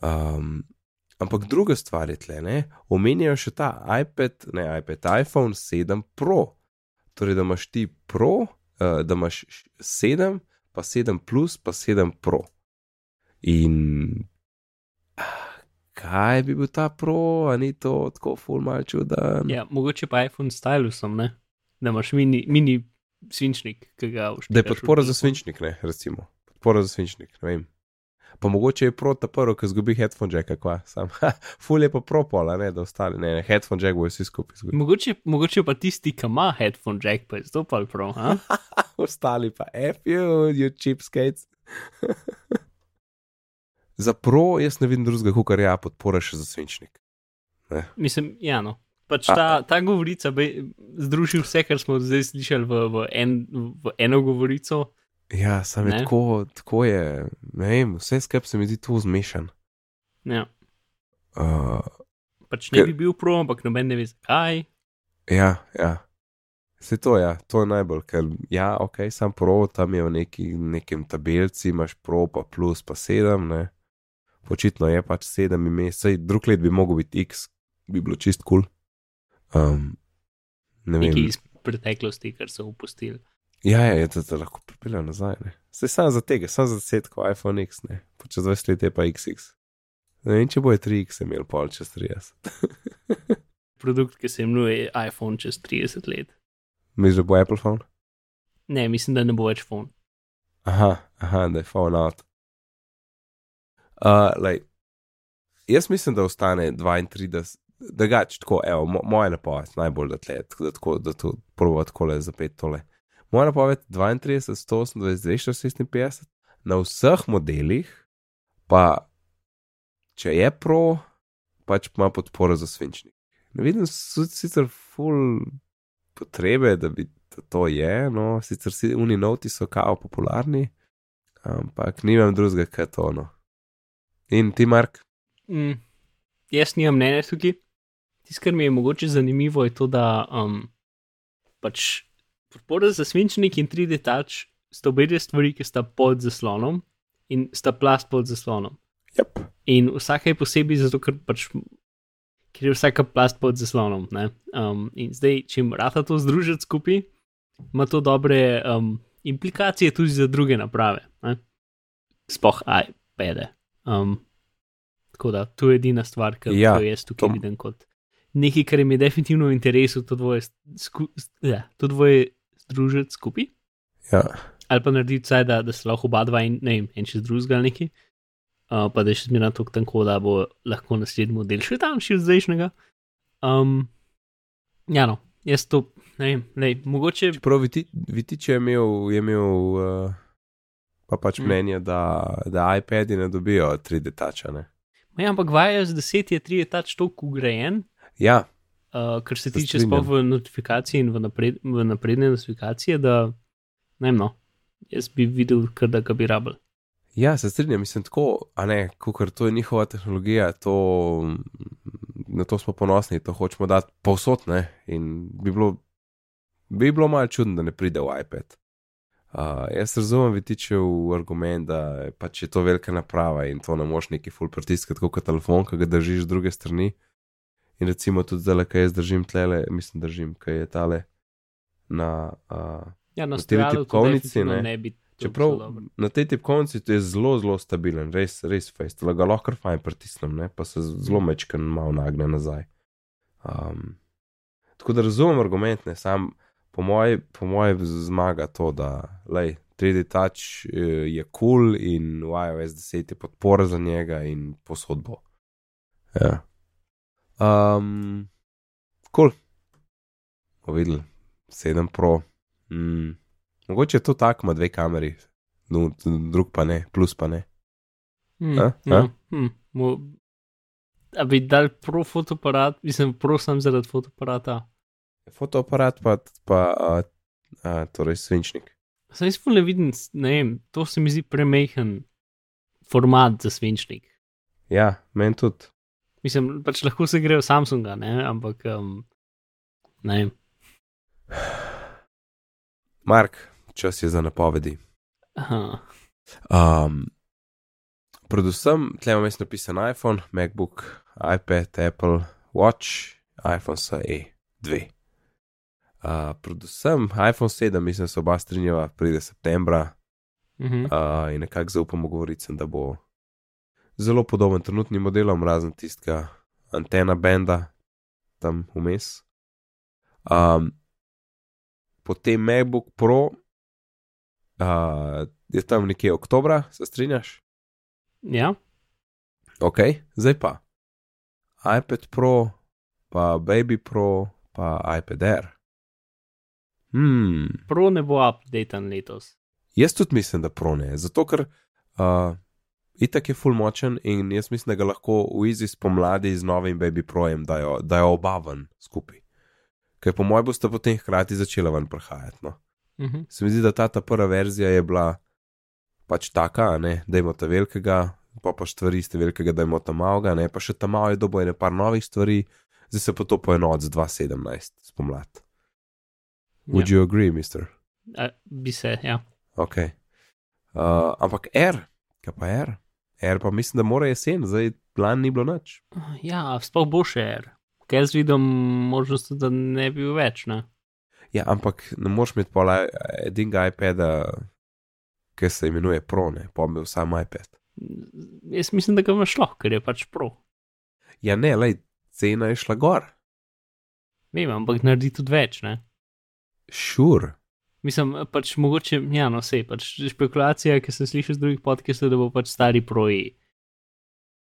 Um, ampak druga stvar je tle, ne? omenjajo še ta iPad, ne iPad, iPhone 7 Pro. Torej, da imaš ti Pro, uh, da imaš 7, pa 7 Plus, pa 7 Pro. In kaj bi bil ta Pro, a ni to tako full mal čuden? Ja, mogoče pa iPhone stylusom, ne? Da imaš mini, mini svinčnik, ki ga Da je podpora za svinčnik, ne, recimo. Podpora za svinčnik, ne vem. Pa mogoče je pro ta prvi, ki zgubi headphone jack, kva, sam. Ful je pa propola, ne, da ostali, ne, ne headphone jack bojo vsi skupaj zgubili. Mogoče, mogoče pa tisti, ki ima headphone jack, pa je stopal prav. ha? ostali pa F you, you cheapskates. za pro jaz ne vidim drugega, kot ja, podpora še za svinčnik. Mislim, ja, no. Pač ta, ta govorica bi združil vse, kar smo zdaj slišali v, v, en, v eno govorico. Ja, sam je Ne. tako, tako je, ne vem, vse skupaj se mi zdi tu zmešan. Ja. Uh, Pač ne Ker- bi bil pro, ampak noben ne ve zakaj. Ja, ja. Se to, ja, to je najbolj, ker ja, ok, sam pro, tam je v neki, nekem tabelci, imaš pro, pa plus, pa sedem, ne. Očitno je pač sedem ime, sej drug let bi mogel biti X, bi bilo čist kul. Cool. Um, ne vem. Nekaj iz preteklosti, kar so upustili. Ja, ja, ja, da te lahko pripeljejo nazaj, ne. Se sam za tega, sam za desetko iPhone X, ne. Pa čez 20 let je pa XX. Ne vem, če boje 3X imel pol čez 30. Produkt, ki se imenuje iPhone čez 30 let. Misliš, da bo Apple phone? Ne, mislim, da ne bo več phone. Aha, aha, da je phone out. Uh, lej, jaz mislim, da ostane 32, da gač tako, evo, mo, moja napoved, najbolj da tle, tako da, tako, da to prvo tako le zapet tole. Moja napoved 32, 128, 256 na vseh modelih, pa če je pro, pač ima podporo za svinčnik. Ne vidim sicer full potrebe, da bi to je, no, sicer si uni noti so kao popularni, ampak nimam drugega, kaj to no. In ti, Mark? Mm, jaz nimam mnenja tukaj. Tisto, kar mi je mogoče zanimivo, je to, da um, pač podpora za svinčnik in 3D touch sta obe dve stvari, ki sta pod zaslonom in sta plast pod zaslonom. Yep. In vsaka je posebej zato, ker pač. Ker je vsaka plast pod zaslonom. ne. Um, in zdaj, če jim rata to združiti skupaj, ima to dobre um, implikacije tudi za druge naprave. Ne? Sploh iPade. Um, tako da, to je edina stvar, ki Ja, jo jaz tukaj to- vidim kot nekaj, kar jim je definitivno v interesu to dvoje, sku, ja, to dvoje združiti skupaj. Ja, Ali pa narediti vsaj, da, da se lahko oba dva in ne vem, en čez drugega ali neki. Uh, pa da je še zmeraj tako tanko, da bo lahko naslednji model še tanjši od zdajšnjega. Um, ja, no, jaz to, ne vem, lej, mogoče. Čeprav Viti, Vitič je imel, je imel uh, pa pač Mm. mnenje, da, da iPadi ne dobijo 3D tača. Ne? Ja, ampak v iOS 10 je 3 tač toliko ugrajen, Ja, uh, kar se Se tiče sploh v notifikaciji in v, napred, v napredne notifikacije, da ne vem, no, jaz bi videl, kar da ga bi rabil. ja, se strinjam, mislim tako, a ne, ker to je njihova tehnologija, to, na to smo ponosni, to hočemo dati povsod, ne, in bi bilo, bi bilo malo čudno, da ne pride v iPad. Uh, jaz razumem Vitičev argument, da pač je to velika naprava in to ne moš neki full pritiskati kot telefon, ki ga držiš z druge strani. In recimo tudi zdaj, kaj jaz držim tlele, mislim, držim, kaj je tale na. Uh, Ja, na Na tej tipkovnici, ne. ne bi. Čeprav na tej tipkovnici to je zelo, zelo stabilen, res, res da ga lahko kar fajn pritisnem, ne? pa se zelo mečken malo nagne nazaj. Um, tako da razumem argument, ne sam po mojem po moj zmaga to, da lej, 3D touch eh, je kul cool in v iOS 10 je podpora za njega in posodbo. Ja. Um. Cool. Bomo videli, 7 Pro. Mm. Mogoče je to tako, ima dve kameri, no, drug pa ne, plus pa ne. Hmm, A? ja, A? hmm, mo, a bi dal pro fotoaparat, mislim, pro sem zaradi fotoaparata. Fotoaparat pa, pa a, a, torej svinčnik. Sem jaz ne vidim, ne vem, to se mi zdi premehen format za svinčnik. Ja, meni tudi. Mislim, pač lahko se gre v Samsunga, ne, ampak um, ne vem. Mark, čas je za napovedi. Aha. Um, predvsem, tle imam jaz napisan iPhone, MacBook, iPad, Apple Watch, iPhone SE 2. Uh, predvsem iPhone 7, mislim, se oba strinjava, pride septembra Mhm. uh, in nekako zaupamo govoricam, da bo zelo podoben trenutnim modelom, razen tistega antena benda tam vmes. Um, potem MacBook Pro uh, je tam nekje oktobra, se strinjaš? Ja, Ok, zdaj pa iPad Pro, pa Baby Pro, pa iPad Air. Hmm, pro ne bo updaten letos. Jaz tudi mislim, da pro ne, zato ker uh, itak je full močen in jaz mislim, da ga lahko v izi spomladi z novim Baby Projem dajo, dajo oba ven skupaj. Ker po mojem boste potem hkrati začela ven prihajati. No. Mhm. Se mi zdi, da ta, ta prva verzija je bila pač taka, ne, da ima ta velikega, pa pa stvari ste velikega, da ima ta malega, ne, pa še ta malo je dobo ene par novih stvari, zdaj se pa to poenot z 2017 spomladi. Would Ja. you agree, mister? A, bi se, ja. Ok. Uh, ampak R, kaj pa R? R pa mislim, da mora jesen, zdaj plan ni bilo nič. Ja, sploh bo še R. Kaj jaz vidim možnost, da ne bi bil več, ne? Ja, ampak ne moreš imeti pola edinega iPada, ki se imenuje Pro, ne, pa imel sam iPad. Jaz mislim, da ga imaš lahko, ker je pač pro. Ja, ne, lej, cena je šla gor. Vem, ampak naredi tudi več, ne? Šur. Mislim, pač mogoče, ja, no, sej, pač špekulacija, ki sem slišal z drugih podcastov, da bo pač stari proji,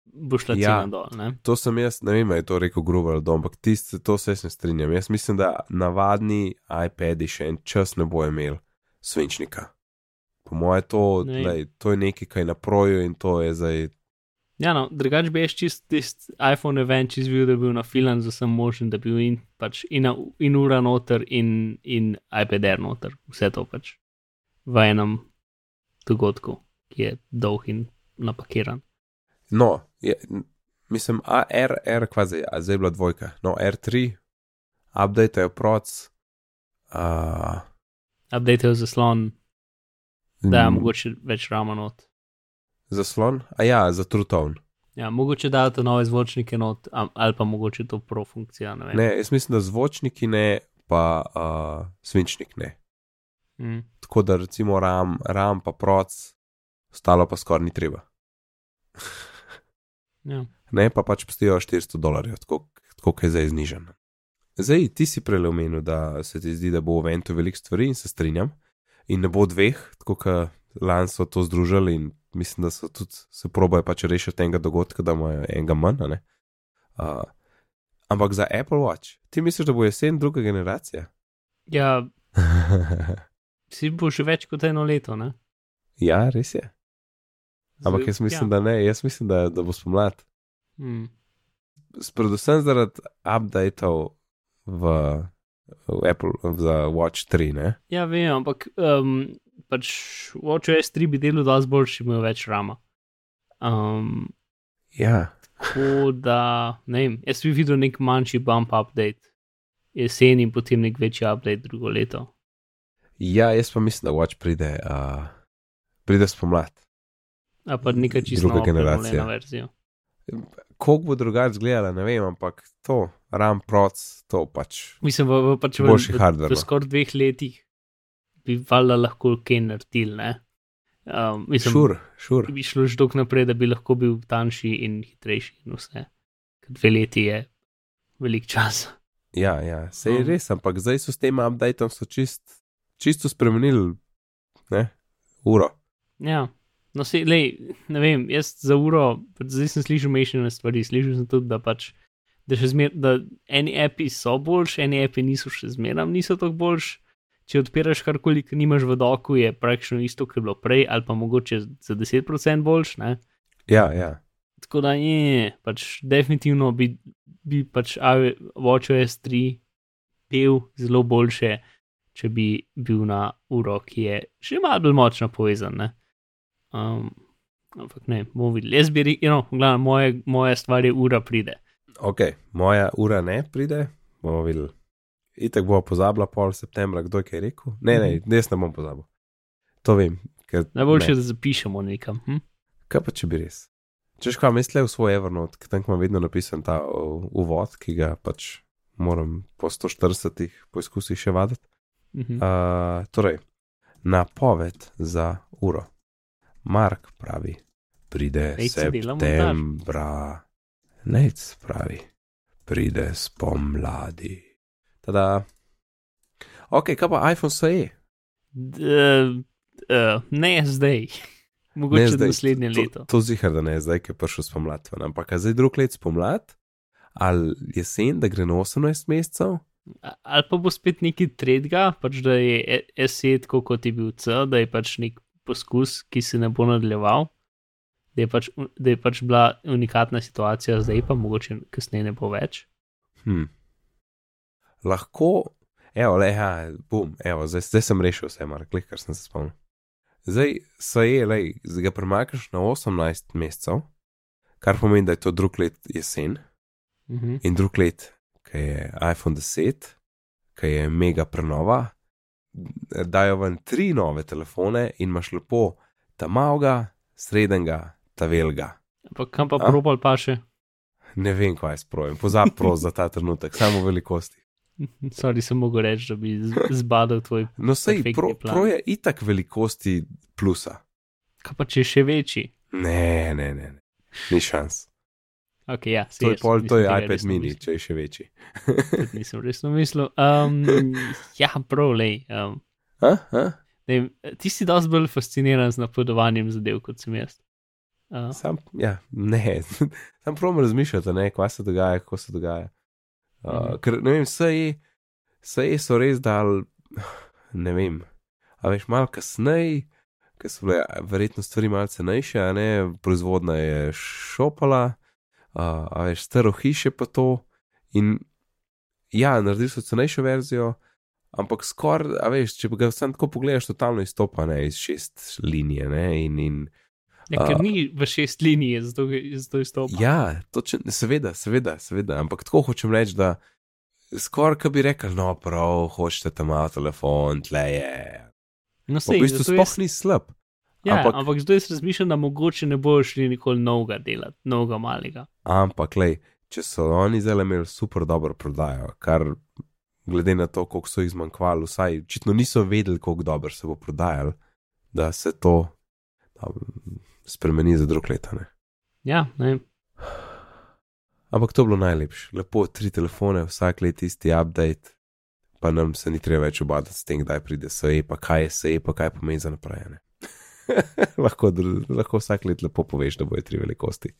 bo šla Ja. cena dol, ne? To sem jaz, ne vem, ali je to rekel grobo ali dom, ampak tisti, to se jaz ne strinjam. Jaz mislim, da navadni iPadi še en čas ne bo imel svinčnika. Po mojem, to, lej, to je nekaj, kar je na proju in to je zdaj Ja, no, drugač bi jaz čist tisti iPhone event čist bil, da bi bil na filan za sem možen, da bi bil in, pač in, in ura noter in, in iPad Air noter, vse to pač v enem dogodku, ki je dolg in napakiran. No, je, mislim, a R, R, kva zdaj, a zdaj je bila dvojka. No, R3, update je proc. Uh, Update je zaslon, da je mogoče več rama not. Zaslon? A ja, za Trutone. Ja, mogoče dajo nove zvočnike not, ali pa mogoče to pro funkcija, ne vem. Ne, jaz mislim, da zvočniki ne, pa uh, svinčnik ne. Mm. Tako da recimo RAM, RAM pa proc, ostalo pa skoraj ni treba. Ja. Ne, pa pač postijo 400 dolarjev, tako tako je zdaj znižen. Zdaj, ti si prej omenil, da se ti zdi, da bo v eventu veliko stvari in se strinjam. In ne bo dveh, tako kot lani so to združili in mislim, da so tudi se probojajo pač rešiti enega dogodka, da imajo enega manj. Uh, Ampak za Apple Watch, ti misliš, da bo jesen druga generacija? Ja, si bo že več kot eno leto, ne? ja, res je. Ampak jaz mislim, ja. da ne, jaz mislim, da, da bo spomlad. Hmm. Predvsem zaradi updateov v, v Apple za Watch 3, ne? Ja, vem, ampak um, pač WatchOS 3 bi delal dosti boljši, imel več rama. Um, Ja, tako da, ne vem, jaz bi videl nek manjši bump update jesen in potem nek večji update drugo leto. ja jaz pa mislim, da Watch pride, uh, pride spomlad. A pa neka čisto Druga generacija. Kako bo drugače izgledala, ne vem, ampak to, RAM proc, to pač. Mislim, v, v, pač v, Boljši v, hardware, v no. skoraj dveh letih bi valjda lahko kaj naredili, ne? Um, mislim, Šur, šur. bi šlo že dolgo naprej, da bi lahko bil tanjši in hitrejši in vse. Ker dve leti je velik čas. Ja, ja, se je Um. res, ampak zdaj so s tem updateom čist, čisto spremenili, ne, uro. Ja, no se, lej, ne vem, jaz za uro, zdaj sem slišal mešane stvari, slišal sem tudi, da pač, da zmer, da eni api so boljši, eni api niso še zmeram, niso tako boljši. Če odpiraš karkoli, ki nimaš v doku, je praktično isto, kot je bilo prej, ali pa mogoče za 10% boljš, ne? Ja, ja. Tako da je, pač definitivno bi, bi pač WatchOS 3 pel zelo boljše, če bi bil na uro, ki je še malo bolj močno povezan. Ne? Um, ampak ne, bomo videli. Jaz bi rekel, no, glavno, moje, moja stvar je ura pride. Ok, moja ura ne pride, bomo videli. Itek bo pozabila pol septembra, kdo je rekel. Ne, ne, jaz ne bom pozabil. To vem. Najboljše ne. je, da zapišemo nekam. Hm? Kaj pa če bi res? Češ kaj misliš v svoj Evernote, ker tam imam vedno napisan ta uvod, ki ga pač moram po 140 poizkusih še vaditi. Mhm. Uh, torej, napoved za uro. Mark pravi, pride septembra. Nec pravi, pride spomladi. Tada. Ok, kaj pa iPhone se je? D- uh, ne zdaj, mogoče zdaj. naslednje To, leto. to zihar, da ne zdaj, ki je prišel spomlad. Ampak zdaj drug let spomlad? Ali jesen, da gre na 18 mesecev? Ali pa bo spet neki tretga, pač da je E- S7 tako kot je bil C, da je pač nek poskus, ki se ne bo nadaljeval, da je pač, da je pač bila unikatna situacija, zdaj pa mogoče kasneje ne bo več. Hm. Lahko, evo, le, ja, bum, evo, zdaj, zdaj sem rešil vse, Mark, le, kar sem se spomnil. Zdaj se je, le, zdaj ga premakaš na 18 mesecev, kar pomeni, da je to drug let jesen Mhm. in drug let, ki je iPhone 10, ki je mega prenova, dajo ven tri nove telefone in imaš lepo ta malega, srednjega, ta velga. Ampak kam pa A? propal pa še? Ne vem, kaj spravim, pozab prost za ta trenutek, samo velikosti. Sorry, sem mogel reči, da bi zbadal tvoj. No, sej, pro, plan. pro je itak velikosti plusa. Kaj pa če je še večji? Ne, ne, ne, ne. ni šans. Okay, ja, To je, pol, to je tega iPad resno mini, mislil. če je še večji. Nisem resno mislil. Um, ja, prav, lej. Um, A, a? ne, vem, ti si dosti bolj fasciniran z napovedovanjem zadev kot sem jaz. Uh, Sam, ja, ne, sam prosim razmišljati, ne, kaj se dogaja, kako se dogaja. Uh, Mhm. ker ne vem, sej, sej so res dal, ne vem, a veš, malo kasneje, ker so bile verjetno stvari malo cenejše, a ne, proizvodna je šopala, uh, a veš, staro hiše pa to. In ja, naredili so cenejšo verzijo, ampak skoraj, a veš, če ga sam tako pogledaš, totalno izstopa ne, iz šest linije, ne, in. in ja, ker ni v šest linij, zato, zato izstopa. Ja, točen, seveda, seveda, seveda, ampak tako hočem reči, da skoraj, ki bi rekel, no, prav, hočete tam malo telefon, tle je. no, V sej, bistvu zato sploh jaz, ni slab. ja, ampak- ampak, ampak zdaj jaz razmišljam, da mogoče ne bojo šli nikoli novega delati, novega malega. Ampak, lej, če so oni zdaj imeli super dobro prodajo, kar glede na to, koliko so jih zmanjkvali, vsaj očitno niso vedeli, koliko dobro se bo prodajal, da se to da, spremeni za drug leta. Ne. Ja, ne, Ampak to je bilo najlepše. Lepo, tri telefone, vsak let isti update, pa nam se ni treba več obadati s tem, kdaj pride SE, pa kaj je SE, pa kaj pomeni za naprej. ne. lahko, lahko vsak let lepo poveš, da bojo tri velikosti.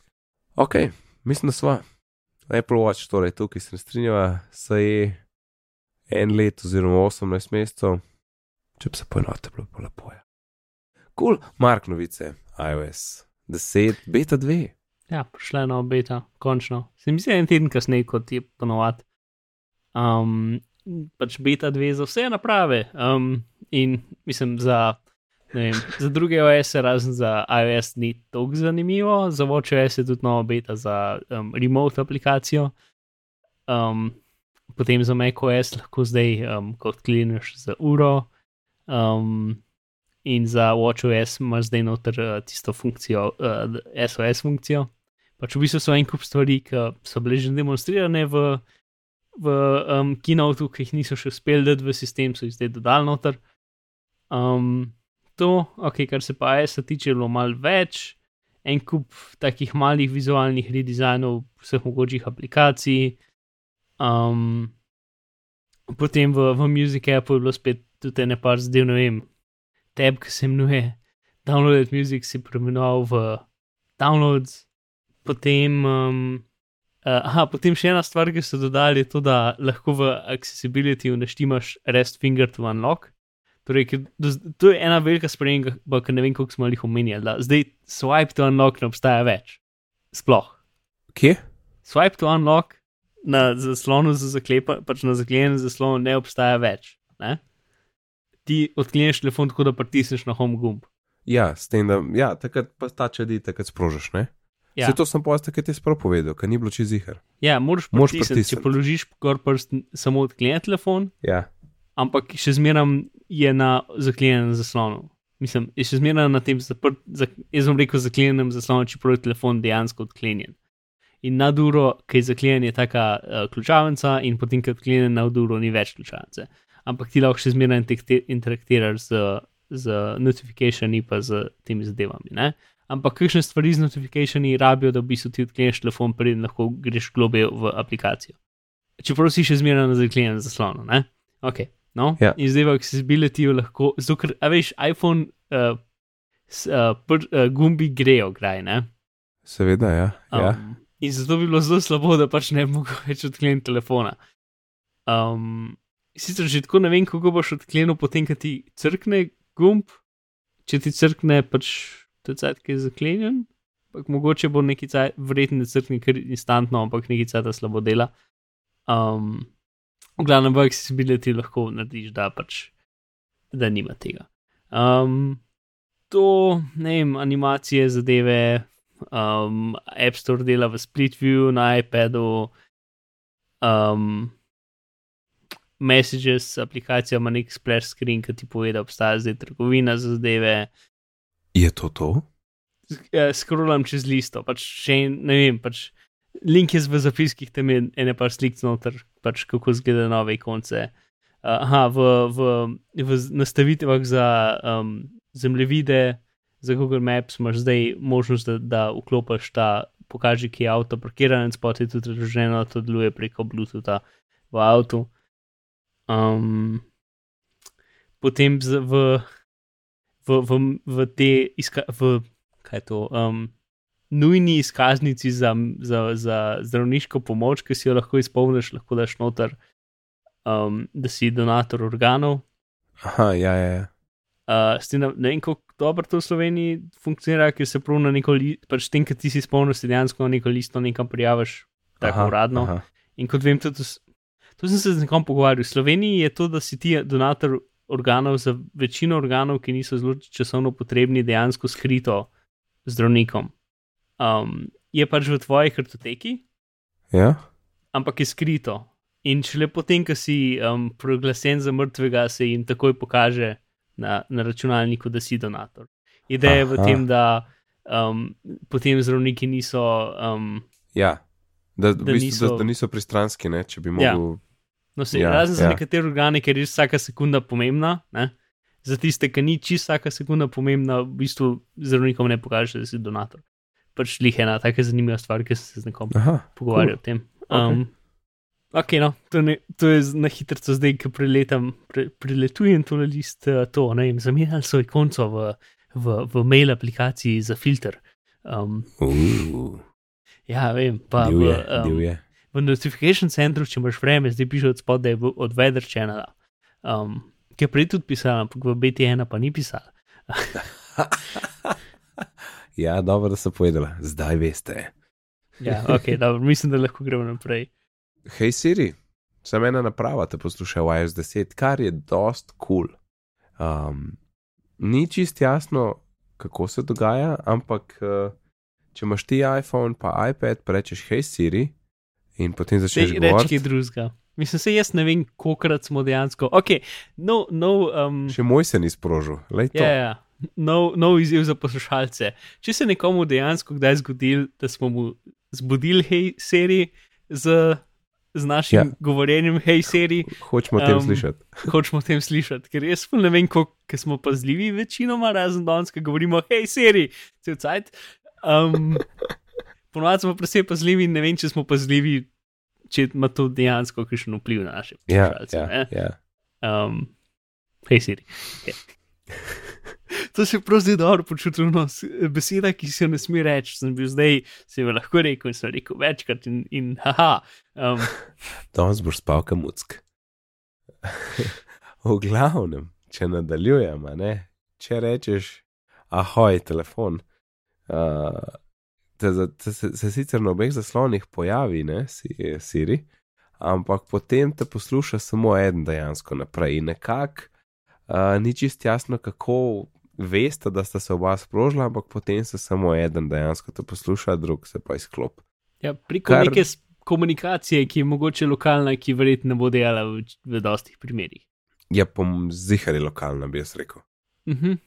Ok, mislim, da sva. Apple Watch, torej tukaj se ne strinjava, se je en let oziroma 18 mesecev, če bi se poenotil, bilo bi lepo. Ja. Kul, cool. Mark novice, iOS 10, beta 2. Ja, prišla je nova beta, končno. Se mi zdi en teden kasneje, kot je ponovadi. Um, pač beta 2 za vse naprave. Um, in mislim, za, vem, za druge OS, razen za iOS, ni tako zanimivo, za WatchOS je tudi nova beta za um, remote aplikacijo. Um, potem za macOS lahko zdaj um, kot kliniš za uro. Um, in za WatchOS imaš zdaj noter uh, tisto funkcijo, uh, SOS funkcijo. Pač v bistvu so en kup stvari, ki so bile že demonstrirane v v um, kinotu, ki jih niso še uspeli dati v sistem, so jih zdaj dodali noter. Um, to, ok, kar se pa AES-a tiče, je bilo malo več, en kup takih malih vizualnih redesignov vseh mogočih aplikacij. Um, potem v, v Music Appu je bilo spet tudi nekaj zdaj, ne vem, tab, ki se imenuje Downloaded Music, si preimenoval v Downloads. Potem um, Uh, aha, potem še ena stvar, ki so dodali, je to, da lahko v accessibility naštimaš rest finger to unlock. Torej, to je ena velika sprememba, ki ne vem, koliko smo jih omenjali. Zdaj swipe to unlock ne obstaja več. Sploh. Kje? Swipe to unlock na zaslonu za zaklepa, pač na zaklenjenem zaslonu ne obstaja več. Ne? Ti odkleneš telefon tako, da pritisneš na home gumb. Ja, s tem, da ja, takrat pa ta čedi, takrat sprožiš, ne? Ja. Se to sem povedal, ker ti je sprav povedal, ker ni bilo čez jihar. Ja, moraš pritisniti, če položiš gor prst, samo odklenjen telefon. Ja. Ampak še zmeraj je na zaklenjenem zaslonu. Mislim, je še zmeraj na tem zaprt, zak, jaz sem rekel zaklenjenem zaslonu, čeprav je telefon dejansko odklenjen. In na duro, ki je zaklenjen, je taka uh, ključavnica, in potem, ki je odklenjen na duro, ni več ključavnice. Ampak ti lahko še zmeraj interaktiraš z, z notifikacijami, pa z temi zadevami. Ne? ampak kakšne stvari z notifikacijami rabijo, da v bistvu ti odkleneš telefon, preden lahko greš globe v aplikacijo. Čeprav si še zmeraj na zaklenjenem zaslonu. Okay, no? ja. In zdaj v accessibility lahko, ker, a veš, iPhone uh, s, uh, pr, uh, gumbi grejo, graj. Ne? Seveda, ja. ja. Um, in zato bi bilo zelo slabo, da pač ne bi mogel več odkleniti telefona. Um, sicer že tako ne vem, kako boš odklenil, potem, ko ti crkne gumb, če ti crkne pač tudi cajt, ki je zaklenjen. Pak, mogoče bo neki cajt, vreten, crkni kar instantno, ampak neki cajt slabo dela. Um, v glavnem, v accessibility lahko narediš, da pač, da nima tega. Um, to, ne vem, animacije zadeve, um, App Store dela v Split View na iPadu. Um, Messages, aplikacija ima nek splash screen, ki ti pove, da obstaja zdaj trgovina za zadeve. Je to to? Ja, Skrolam čez listo, pač še ne vem, pač link je v zapiskih, tam je ene par slik noter, pač kako zgleda nove konce. Aha, v, v, v nastavitvah za um, zemljevide, za Google Maps imaš zdaj možnost, da, da vklopiš ta, pokaži, ki je avto parkiran, in spot je tudi razloženo, to deluje preko Bluetootha v avtu. Um, potem z, v v, v, v te izka, v, to, um, nujni izkaznici za, za, za zdravniško pomoč, ki si jo lahko izpolniš, lahko daš noter, um, da si donator organov. Aha, ja, ja. ja. Uh, ne, ne vem, kako dobro to v Sloveniji funkcionira, ker se prav na neko listo, pač tem, ki ti si spomnil, si dejansko na neko listo nekam prijaviš, tako aha, uradno. Aha. In kot vem, tudi, to sem se z nekom pogovarjal. V Sloveniji je to, da si ti donator organov, za večino organov, ki niso zelo časovno potrebni, dejansko skrito zdravnikom. Um, je pač v tvoji kartoteki, ja. ampak je skrito. In šele potem, ko si um, proglasen za mrtvega, se jim takoj pokaže na, na računalniku, da si donator. Ideja je v tem, da um, potem zdravniki niso. Um, ja, da, da, bistvu, niso, da, da niso pristranski, ne, če bi mogli. Ja. No, se, ja, razen ja. za nekatere organe, ker je vsaka sekunda pomembna, ne? za tiste, ki ni čisto vsaka sekunda pomembna, v bistvu zdravnikom ne pokaže, da si donator. Pač lih ena tako zanimiva stvar, ki sem se z nekom pogovarjal cool. o tem. Um, okay. ok, no, to, ne, to je na hitro zdaj, ki preletam, pre, preletujem to list, uh, to, ne vem, zamenjali so ikonco v, v, v mail aplikaciji za filter. Um, uh. Ja, vem, pa v, um, v notification centru, če imaš vreme, zdaj piše od spodaj v- od Weather Channela, um, ki je prej tudi pisala, ampak v BT1 pa ni pisala. Ja, dobro, da so povedala, zdaj veste. Ja, ok, dobro, mislim, da lahko gremo naprej. Hej Siri, sem ena naprava, te posluša v iOS 10, kar je dost kul. Cool. Um, ni čist jasno, kako se dogaja, ampak uh, če imaš ti iPhone pa iPad, pa rečeš hej Siri in potem začneš reči govoriti. kaj drugega. Mislim, se jaz ne vem, kolikrat smo dejansko. Ok, no, no, um, Še moj se ni sprožil, lej to. ja, ja, nov, nov izziv za poslušalce. Če se nekomu dejansko kdaj zgodil, da smo mu zbudili hej seriji z, z našim Ja. govorjenjem hej seriji, Hočemo o tem Um, slišati. hočemo o tem slišati, ker jaz ne vem, koliko smo pazljivi, večinoma razen danes, ko govorimo hej seriji, cel cajt. Um, Ponovadi smo predvsem pazljivi ne vem, če smo pazljivi, če ima to dejansko kakšen vpliv na naše Ja, poslušalce. ja, ne. ja. Um, hej, Siri. To se prav zdaj dobro počutim. No, beseda, ki se ne sme reči, sem bil zdaj, se jo lahko rekel in sem rekel večkrat in, in haha. Um, Danes boš spal kamuck. v glavnem, če nadaljujemo, ne? če rečeš, ahoj, telefon. Uh, te, te, se, se sicer na obeh zaslonih pojavi, ne, si, Siri, ampak potem te posluša samo en dejansko naprej. In nekako uh, ni čist jasno, kako veste, da sta se oba sprožila, ampak potem se samo en dejansko te posluša, drug se pa izklop. ja, preko Kar- neke komunikacije, ki je mogoče lokalna, ki verjetno ne bo delala v, v dostih primerih. Je pa zihari lokalna, bi jaz rekel. Uh -huh.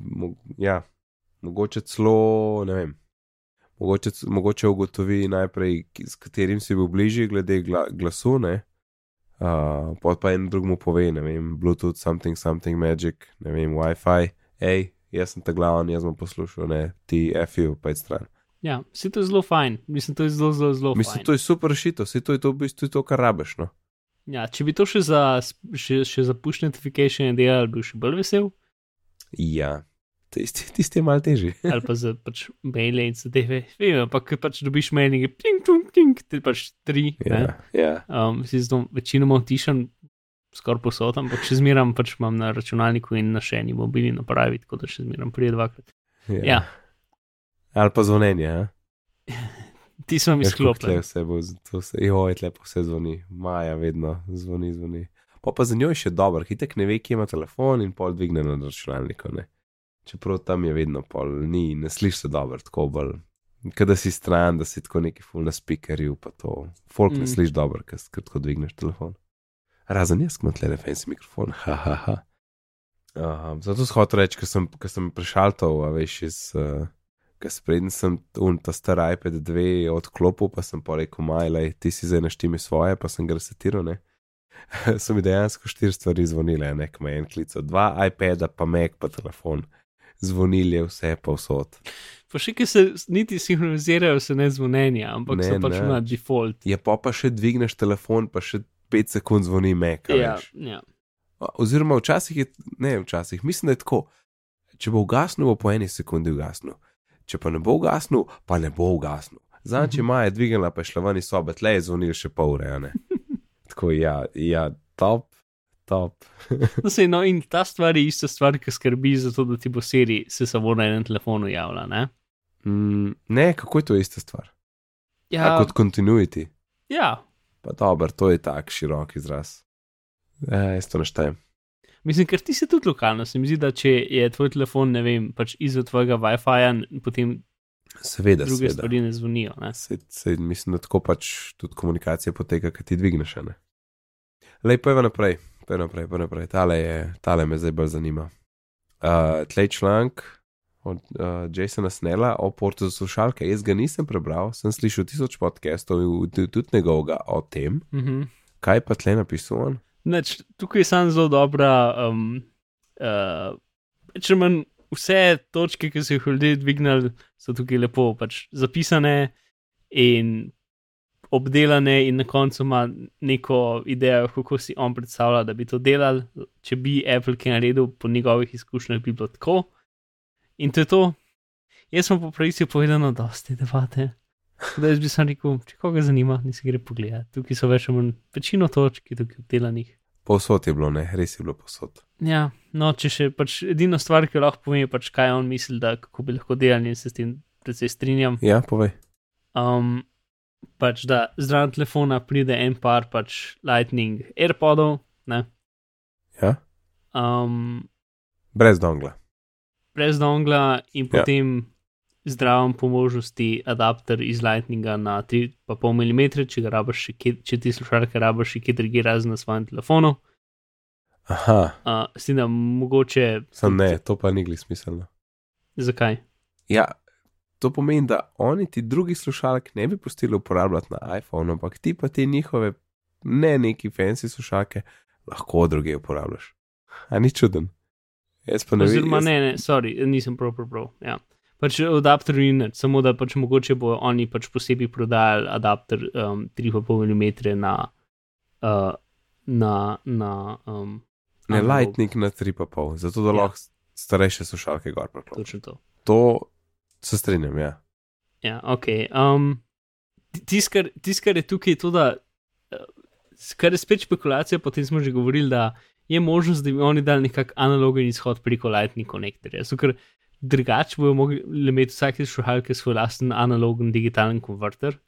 Mo, ja, mogoče celo, ne vem, mogoče, mogoče ugotovi najprej, s katerim si bil bližji, glede gla, glasu, ne. Uh, pa en drugmu pove, ne vem, Bluetooth, something, something magic, ne vem, WiFi, hej, jaz sem ta glaven, jaz bom poslušal, ne, ti FU, pa je stran. Ja, vse to je zelo fajn, mislim, to je zelo, zelo, zelo Mislim, fajn. to je super rešitev, vse to je to, v bistvu to, kar rabeš, no. Ja, če bi to še za, še, še za push notification delal, bi bil še bolj vesel. Ja, tisti, tisti je mal težji. ali pa za pač maile in zadeve. Vem, ampak pač dobiš mail in je ping, ping, ping, ti pač tri. ja, ja. Um, si zato večinoma vtišem skoraj posod, ampak še zmeram pač imam na računalniku in na še eni mobilni napravi, tako da še zmeram prije dvakrat. ja. Ja, Ali pa zvonjenje, ja. ti Veš, koliko tle izklopljen. vse bo, to vse, joj, lepo vse zvoni, Maja vedno zvoni, zvoni. Pa pa za njo je še dober, hitek ne ve, kje ima telefon in pol dvigne na računalniku, ne. Čeprav tam je vedno pol, ni, ne slišiš se dobro, tako bolj. Kada si stran, da si tako neki full na speakerju, pa to. Folk mm. ne slišiš dobro, ker skratko dvigneš telefon. Razen jaz, ki imam tle fancy mikrofon, hahaha. Ha, ha. Uh, zato sem hotel reči, ker sem, ker sem prešaltal, a veš, iz. Uh, Ker sprednji sem un ta star iPad 2 odklopil, pa sem pa rekel, majlej, ti si zdaj naštimi svoje, pa sem ga resetiral, ne. so mi dejansko štiri stvari zvonile, ne, k me en klic, dva iPada, pa Mac, pa telefon. Zvonili je vse pa vsot. Pa še ki se niti sinhronizirajo, se ne zvonjenja, ampak Ne, so pač ne. na default. Je pa pa še dvigneš telefon, pa še 5 sekund zvoni a Ja, veš. ja. Oziroma, včasih je, ne, včasih, mislim, da je tako. Če bo ugasnil, bo po eni sekundi ugasnil. Če pa ne bo ugasnil, pa ne bo ugasnil. Zdaj, če Maja je dvignila, pa je šla ven iz sobe, tle je zvonil še pol ure. Tako, ja, ja, top, top. No, sej, no, in ta stvar je ista stvar, ki skrbi za to, da ti bo seri se samo na enem telefonu javlja. Ne? Mm, ne, kako je to ista stvar? Ja, Ja, kot continuity. ja, Pa dobro, to je tak širok izraz. E, jaz to naštejem. Mislim, ker ti si tudi lokalno. Se mi zdi, da če je tvoj telefon, ne vem, pač izven tvojega WiFi-ja, potem Seveda, druge seveda. stvari ne zvonijo. Ne? Sej, sej, mislim, da tako pač tudi komunikacija poteka, kad ti dvigneš. a ne. Lej, pojva naprej, pojva naprej, pojva naprej. Tale, je, tale me zdaj bolj zanima. Uh, tlej članek od uh, Jasona Snella o portu za slušalke. Jaz ga nisem prebral, sem slišal tisoč podcastov in tudi njegovega o tem. Mhm. Kaj pa tle napisal on? Neč, tukaj je sam zelo dobra. Um, uh, če manj vse točke, ki so jih ljudje dvignili, so tukaj lepo pač zapisane in obdelane, in na koncu ima neko idejo, kako si on predstavlja, da bi to delal. Če bi Apple kaj naredil, po njegovih izkušnjah bi bilo tako. In to je to. Jaz sem po pravici povedano, dosti debate. Da jaz bi sam rekel, če koga zanima, ni se gre pogledati. Tukaj so več ali manj večino točk, ki tukaj obdelanih. Povsod je bilo, ne, res je bilo povsod. Ja, no, če še pač edina stvar, ki jo lahko povem, je pač kaj on misli, da kako bi lahko delali in se s tem precej strinjam. Ja, povej. Um, pač da zraven telefona pride en par pač Lightning AirPodov, ne. Ja, Um, brez dongla. brez dongla in Ja. potem zdraven po možnosti adapter iz Lightninga na 3,5 mm, če še kje- če ti slušalke rabiš še kje drugje razen na svojem telefonu. Aha, Uh, s tem, da mogoče. sem ne, to pa ni gli smiselno. Zakaj? Ja, to pomeni, da oni ti drugih slušalk ne bi pustili uporabljati na iPhone, ampak ti pa te njihove ne neki fancy slušalke lahko druge uporabljaš. A ni čuden. Jaz pa ne vem. Oziroma, jaz- ne, ne, sorry, nisem prav prebral. Ja. Pač adapter in net, samo da pač mogoče bo oni pač posebej prodajali adapter um, 3,5 mm na. Uh, na, na um, Ne. Lightning na 3,5, zato da Ja. lahko starejše slušalke gor priklopiš. Točno to. To se strinjam, ja. Ja, ok. Um, Tisto, kar, tis, kar je tukaj, je to, da, eh, kar je spet špekulacija, potem smo že govorili, da je možnost, da bi oni dali nekak analogen izhod preko Lightning konektorja. So, ker drugače bojo mogli imeti vsake slušalke svoj lasten analogen digitalen konverter.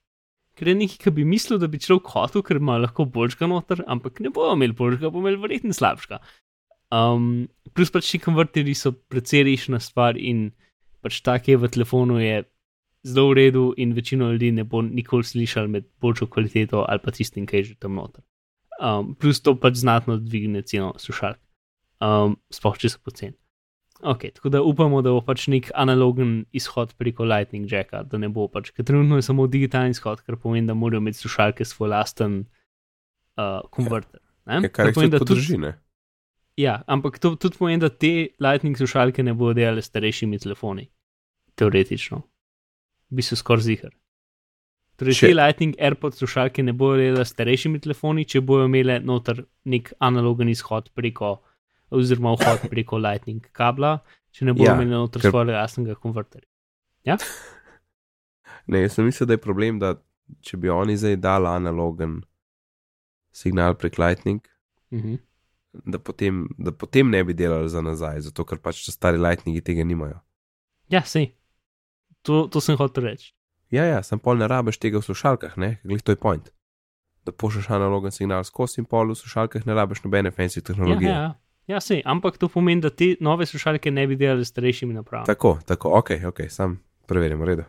Ker je nekaj, kar bi mislil, da bi človek hotel, ker ima lahko boljšega noter, ampak ne bojo imeli boljšega, bo imeli verjetno slabšega. Um, plus pač ti konverterji so precej rešena stvar in pač tak je v telefonu je zelo v redu in večino ljudi ne bo nikoli slišal med boljšo kvaliteto ali pa tistim, ki je že tam noter. Um, plus to pač znatno dvigne ceno slušalk, um, sploh če so poceni. Ok, tako da upamo, da bo pač nek analogen izhod preko Lightning Jacka, da ne bo pač, ker trenutno je samo digitalni izhod, kar pomeni, da morajo imeti slušalke svoj lasten uh, konverter. ne? Ja, kar jih tudi- podrži, ne? Ja, ampak to tudi pomeni, da te Lightning slušalke ne bodo delale s starejšimi telefoni. Teoretično. Bi se skoraj zihar. Torej, Če- te Lightning AirPods slušalke ne bodo delale s starejšimi telefoni, če bojo imele noter nek analogen izhod preko, oziroma vhod preko Lightning kabla, če ne bodo Ja, ja, imeli noter ker- svojega jasnega konverterja. Ne, jaz sem mislil, da je problem, da če bi oni zdaj dali analogen signal prek Lightning, Mhm. da potem, da potem ne bi delali za nazaj, zato ker pač stari Lightningi tega nimajo. Ja, sej. To, to sem hotel reči. Ja, ja, sem pol ne rabiš tega v slušalkah, ne, glih to je point. Da pošlješ analogen signal skozi in pol v slušalkah ne rabiš nobene fancy Ja, tehnologije. ja, ja. ja sej, ampak to pomeni, da te nove slušalke ne bi delale s starejšimi napravami. Tako, tako, ok, ok, sam preverjam, v redu.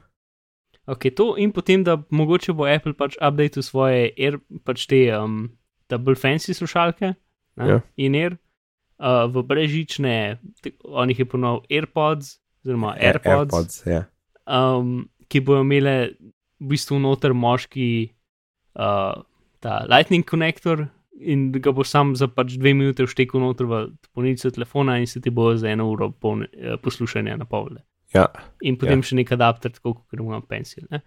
Ok, to in potem, da mogoče bo Apple pač updated svoje Air, pač te um, ta bolj fancy slušalke ne, Ja. in Air uh, v brežične, te- on jih je ponovil AirPods, oziroma AirPods, AirPods, ja. Um, ki bojo imele v bistvu noter moški uh, ta Lightning konektor in ga bo sam za pač dve minute vštekel noter v polnico telefona in se ti bo za eno uro polne, uh, poslušanja napolne ja. in potem Ja. še nek adapter, tako kot ima pencil. Ne?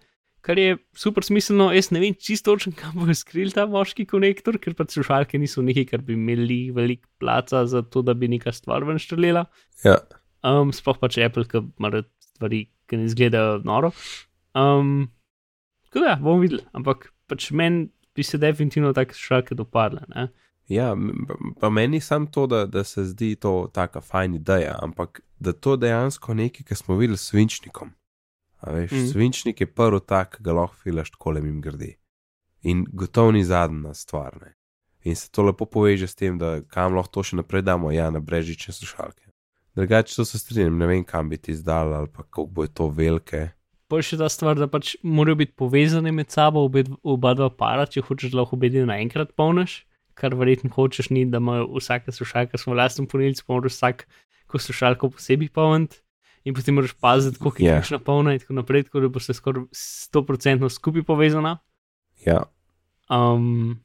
Kar je super smiselno, jaz ne vem čisto točno, kam bo skril ta moški konektor, ker pač slušalke niso nekaj, kar bi imeli veliko placa za to, da bi neka stvar ven štrelela. ja. Um, sploh pač Apple, ki ima stvari, ki ne izgledajo noro. Um, tako da, bomo videli, ampak pač meni bi se definitivno take slušalke dopadle. Ne? Ja, pa meni sam to, da, da se zdi to taka fajn ideja, ampak da to dejansko nekaj, kar smo videli s svinčnikom. A veš, mm. Svinčnik je prvi tak, ga lahko filaš tako le jim grdi. In gotovo ni zadnja stvar. Ne? In se to lepo poveže s tem, da kam lahko to še naprej damo, ja, na brežične slušalke. Drugače, to se strinjam, ne vem, kam bi ti izdal ali pa kako bo to velike. Pol še ta stvar, da pač morajo biti povezane med sabo obe, oba dva para, če hočeš, da lahko obe dve naenkrat polniš, kar verjetno hočeš, ni, da imajo vsaka slušalka svoj lasten polnilec, pa moraš vsak ko slušalko posebej polniti. In potem moraš paziti, koliko je Ja. yeah. polna in tako naprej, tako da bo se skoraj 100% skupaj povezana. Ja, Um,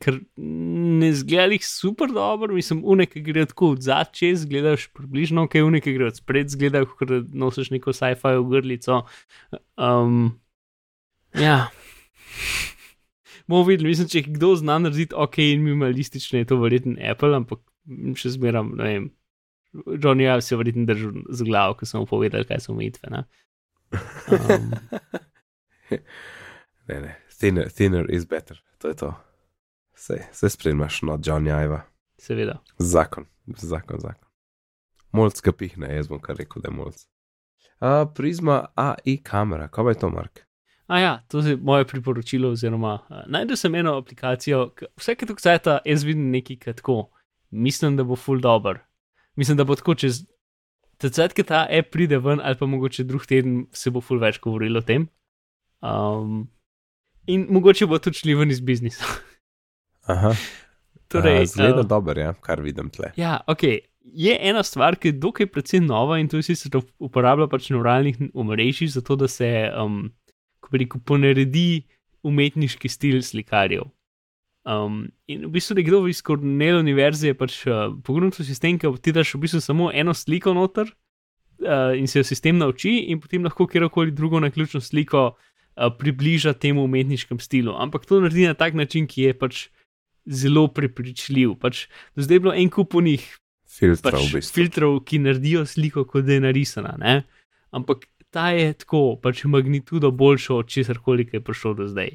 ker ne zgleda jih super dobro, mislim, unek, gre tako od zadaj, gledaš približno, kaj unek, ki gre od spred, zgleda, kot da nosiš neko sci-fi grlico. Um, ja. Bomo videli, mislim, če kdo zna narediti ok in minimalistične, je to verjetno Apple, ampak še zmeram, ne vem. Johnny Ive se je verjetno držal z glavo, ko sem mu povedal, kaj so omejitve. Um, Ne, ne, thinner, thinner is better, to je to. Se, se spremljaš, no, John Jajva. Seveda. Zakon, zakon, zakon. Molc ga pihne, jaz bom kar rekel, da je molc. Uh, prizma AI kamera, kaj je to, Mark? A ja, to je moje priporočilo, oziroma uh, najdem sem eno aplikacijo, vsake toliko cajta jaz vidim nekaj kaj tako, mislim, da bo full dobr. Mislim, da bo tako čez. Tacet, ki ta app pride ven, ali pa mogoče drug teden se bo full več govorilo o tem. Um, in mogoče bo tudi šli ven iz biznisa. Aha, torej, uh, zgleda uh, dober, ja, kar vidim tle. Ja, ok. Je ena stvar, ki je dokaj precej nova in to je sicer uporablja pač neuralnih omrežij, zato da se, um, ko rekel, ponaredi umetniški stil slikarjev. Um, in v bistvu nekdo iz Cornell univerze je pač uh, pogledal sistem, ki ti daš v bistvu samo eno sliko noter uh, in se jo sistem nauči, in potem lahko kjerkoli drugo naključno sliko uh, približa temu umetniškem stilu. Ampak to naredi na tak način, ki je pač zelo prepričljiv. Pač, do zdaj je bilo en kup unih Filtra pač v bistvu. filtrov, ki naredijo sliko, kot da je narisana. Ne? Ampak ta je tako, pač magnitudo boljšo od česar koli, je prišel do zdaj.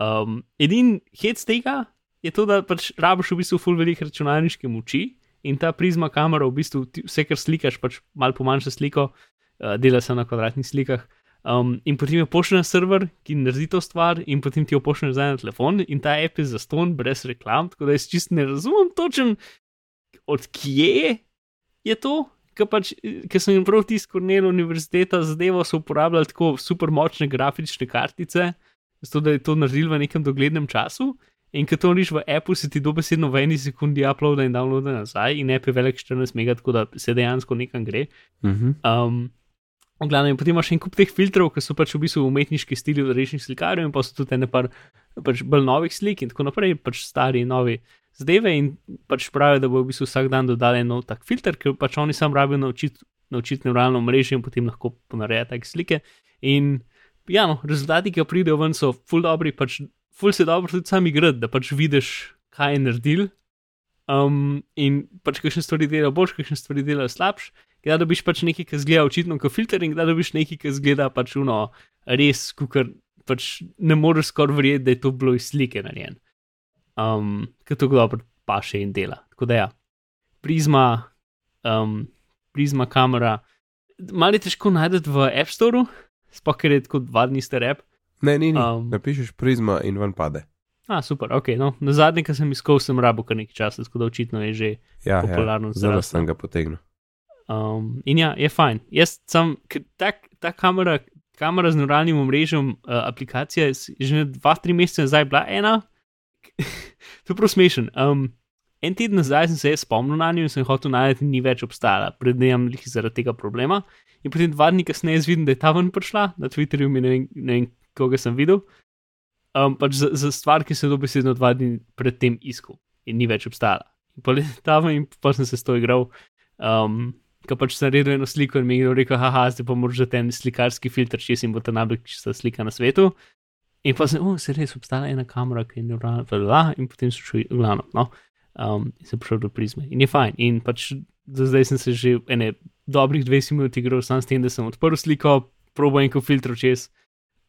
Um, Edini hec tega je to, da pač rabiš v bistvu full velik računalniške moči in ta prizma kamera v bistvu ti, vse, kar slikaš, pač malo pomanjša sliko, uh, dela se na kvadratnih slikah. Um, in potem jo pošlje na server, ki naredi to stvar, in potem ti jo pošlje nazaj na telefon, in ta app je zaston, brez reklam, tako da jaz čist ne razumem točen, od kje je to, ker pač, ker sem jim prav tisto Cornell univerziteta zadevo so uporabljali tako super močne grafične kartice, zato da je to naredil v nekem doglednem času. In ko to niš v appu, se ti dobesedno v eni sekundi uploada in downloada nazaj, in app je velik 14 mega, tako da se dejansko nekam gre. Mhm. Um, v glavnem, potem imaš en kup teh filtrov, ki so pač v bistvu umetniški stili rečnih slikarjev, in pa so tudi ene par pač bolj novih slik in tako naprej, pač stari in novi zadeve. In pač pravijo, da bo v bistvu vsak dan dodali nov tak filter, ker pač oni sam rabijo naučiti neuralno mrežo in potem lahko ponarejajo take slike. In ja, no, rezultati, ki pridejo ven, so full dobri, pač full se dobro tudi sam igrati, da pač vidiš, kaj je naredil. Um, in pač kakšne stvari dela boljš, kakšne stvari dela slabš. Kdaj dobiš pač nekaj, ki zgleda očitno kot filter, in kdaj dobiš nekaj, ki zgleda pač uno, res, kukar pač ne moreš skoraj verjeti, da je to bilo iz slike narejen. Um, ker to dobro paše in dela. Tako da ja, prizma, um, prizma kamera, malo je težko najti v App Store, sploh ker je tako dva dni star app. Ne, ni, ni. Um, Napišeš prizma in ven pade. A, super, ok. No, na zadnje, ki sem iskal, sem rabo kar nekaj časa, tako da očitno je že. Ja, ja. Popularno zelo zrasla. sem ga potegnil. Um, in ja, je fajn. Jaz sem, ta, ta kamera, kamera z neuralnim omrežjem, uh, aplikacija je že dva, tri mesece nazaj bila ena. to je prav smešen. Um, en teden nazaj sem se spomnil na njo in sem hotel najti, ni več obstala, prednjem jih zaradi tega problema. In potem dva dni kasneje vidim, da je ta ven prišla, na Twitterju mi ne vem, ne vem koga sem videl. Um, pač za, za stvar, ki sem dobesedno dva dni predtem iskal in ni več obstala. In pol je ta ven in pa sem se s to igral. Um, Ko pač sem naredil eno sliko in mi je rekel, haha, zdaj pa moraš ten slikarski filter, če si bo ta najbolj čista slika na svetu. In pa sem, oh, se res obstaja ena kamera, ki je neuralna, bla, in potem sem šel, glavno, no, um, in sem prišel do prizme. In je fajn. In pač do zdaj sem se že ene dobrih 20 minut igral sam s tem, da sem odprl sliko, probo enko filtro čez,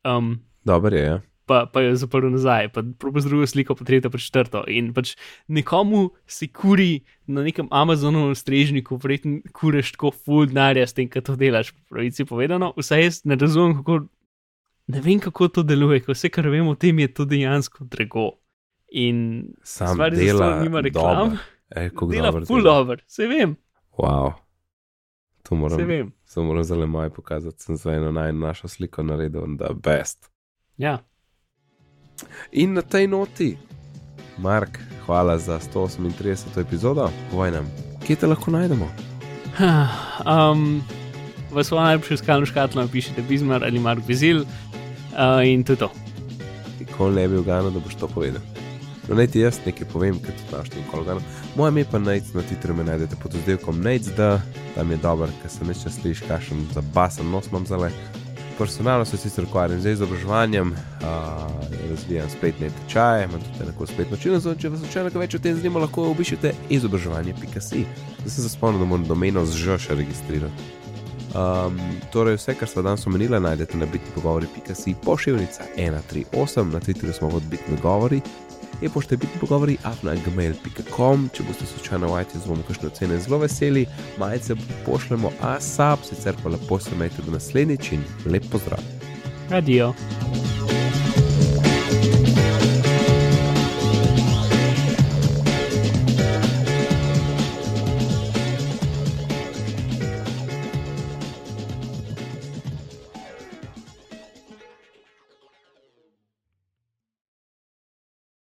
um, Dober je, ja. Pa, pa jo zaprl nazaj, pa probo z drugo sliko, pa tretjo, pa četrto. In pač nekomu se kuri na nekem Amazonovem strežniku, verjetno kuriš tako full denarja s tem, kaj to delaš, pravici povedano. Vsaj jaz ne razumem, kako, ne vem, kako to deluje, ko vse, kar vemo o tem, je to dejansko drago. In Sam stvar je, da dela nima reklam, kako dela full dobro, se vem, Wow. To moram, se vem. to moram zelo maj pokazati. Sem za eno naj našo sliko naredil, da best. Ja, In na tej noti, Mark, hvala za 138. epizodo. Povej nam, kje te lahko najdemo? um, v svojo najljubšo skalno škatlo napišite Bizmar ali Mark Bizil uh, in to je to. Nikoli ne bi uganil, da boš to povedal. No, naj ti jaz nekaj povem, ker to znaš in kolgano. Moje ime pa Nate, na Twitterju me najdete pod oddelkom Nate, da tam je dober, ker se neče slišiš, kakšen za basen nos imam zale. Personalno se sicer ukvarjam z izobraževanjem, uh, razvijam spletne tečaje, imam tudi tako spletno činjenje, če vas nekaj več o tem zanima, lahko obiščete izobraževanje.si. Zdaj se spomnil, da moram domeno z ž še registrirati. Um, torej, vse, kar smo danes omenili, najdete na bitni pogovori.si pošiljnica 138, na Twitterju smo pod bitni pogovori. Je pošte biti pogovori afna.gmail.com, če boste slučajno v IT zvomu kakšne ocene zelo veseli, majice pošljemo asap, sicer pa lepo se imejte do naslednjič in lep pozdrav. Adijo.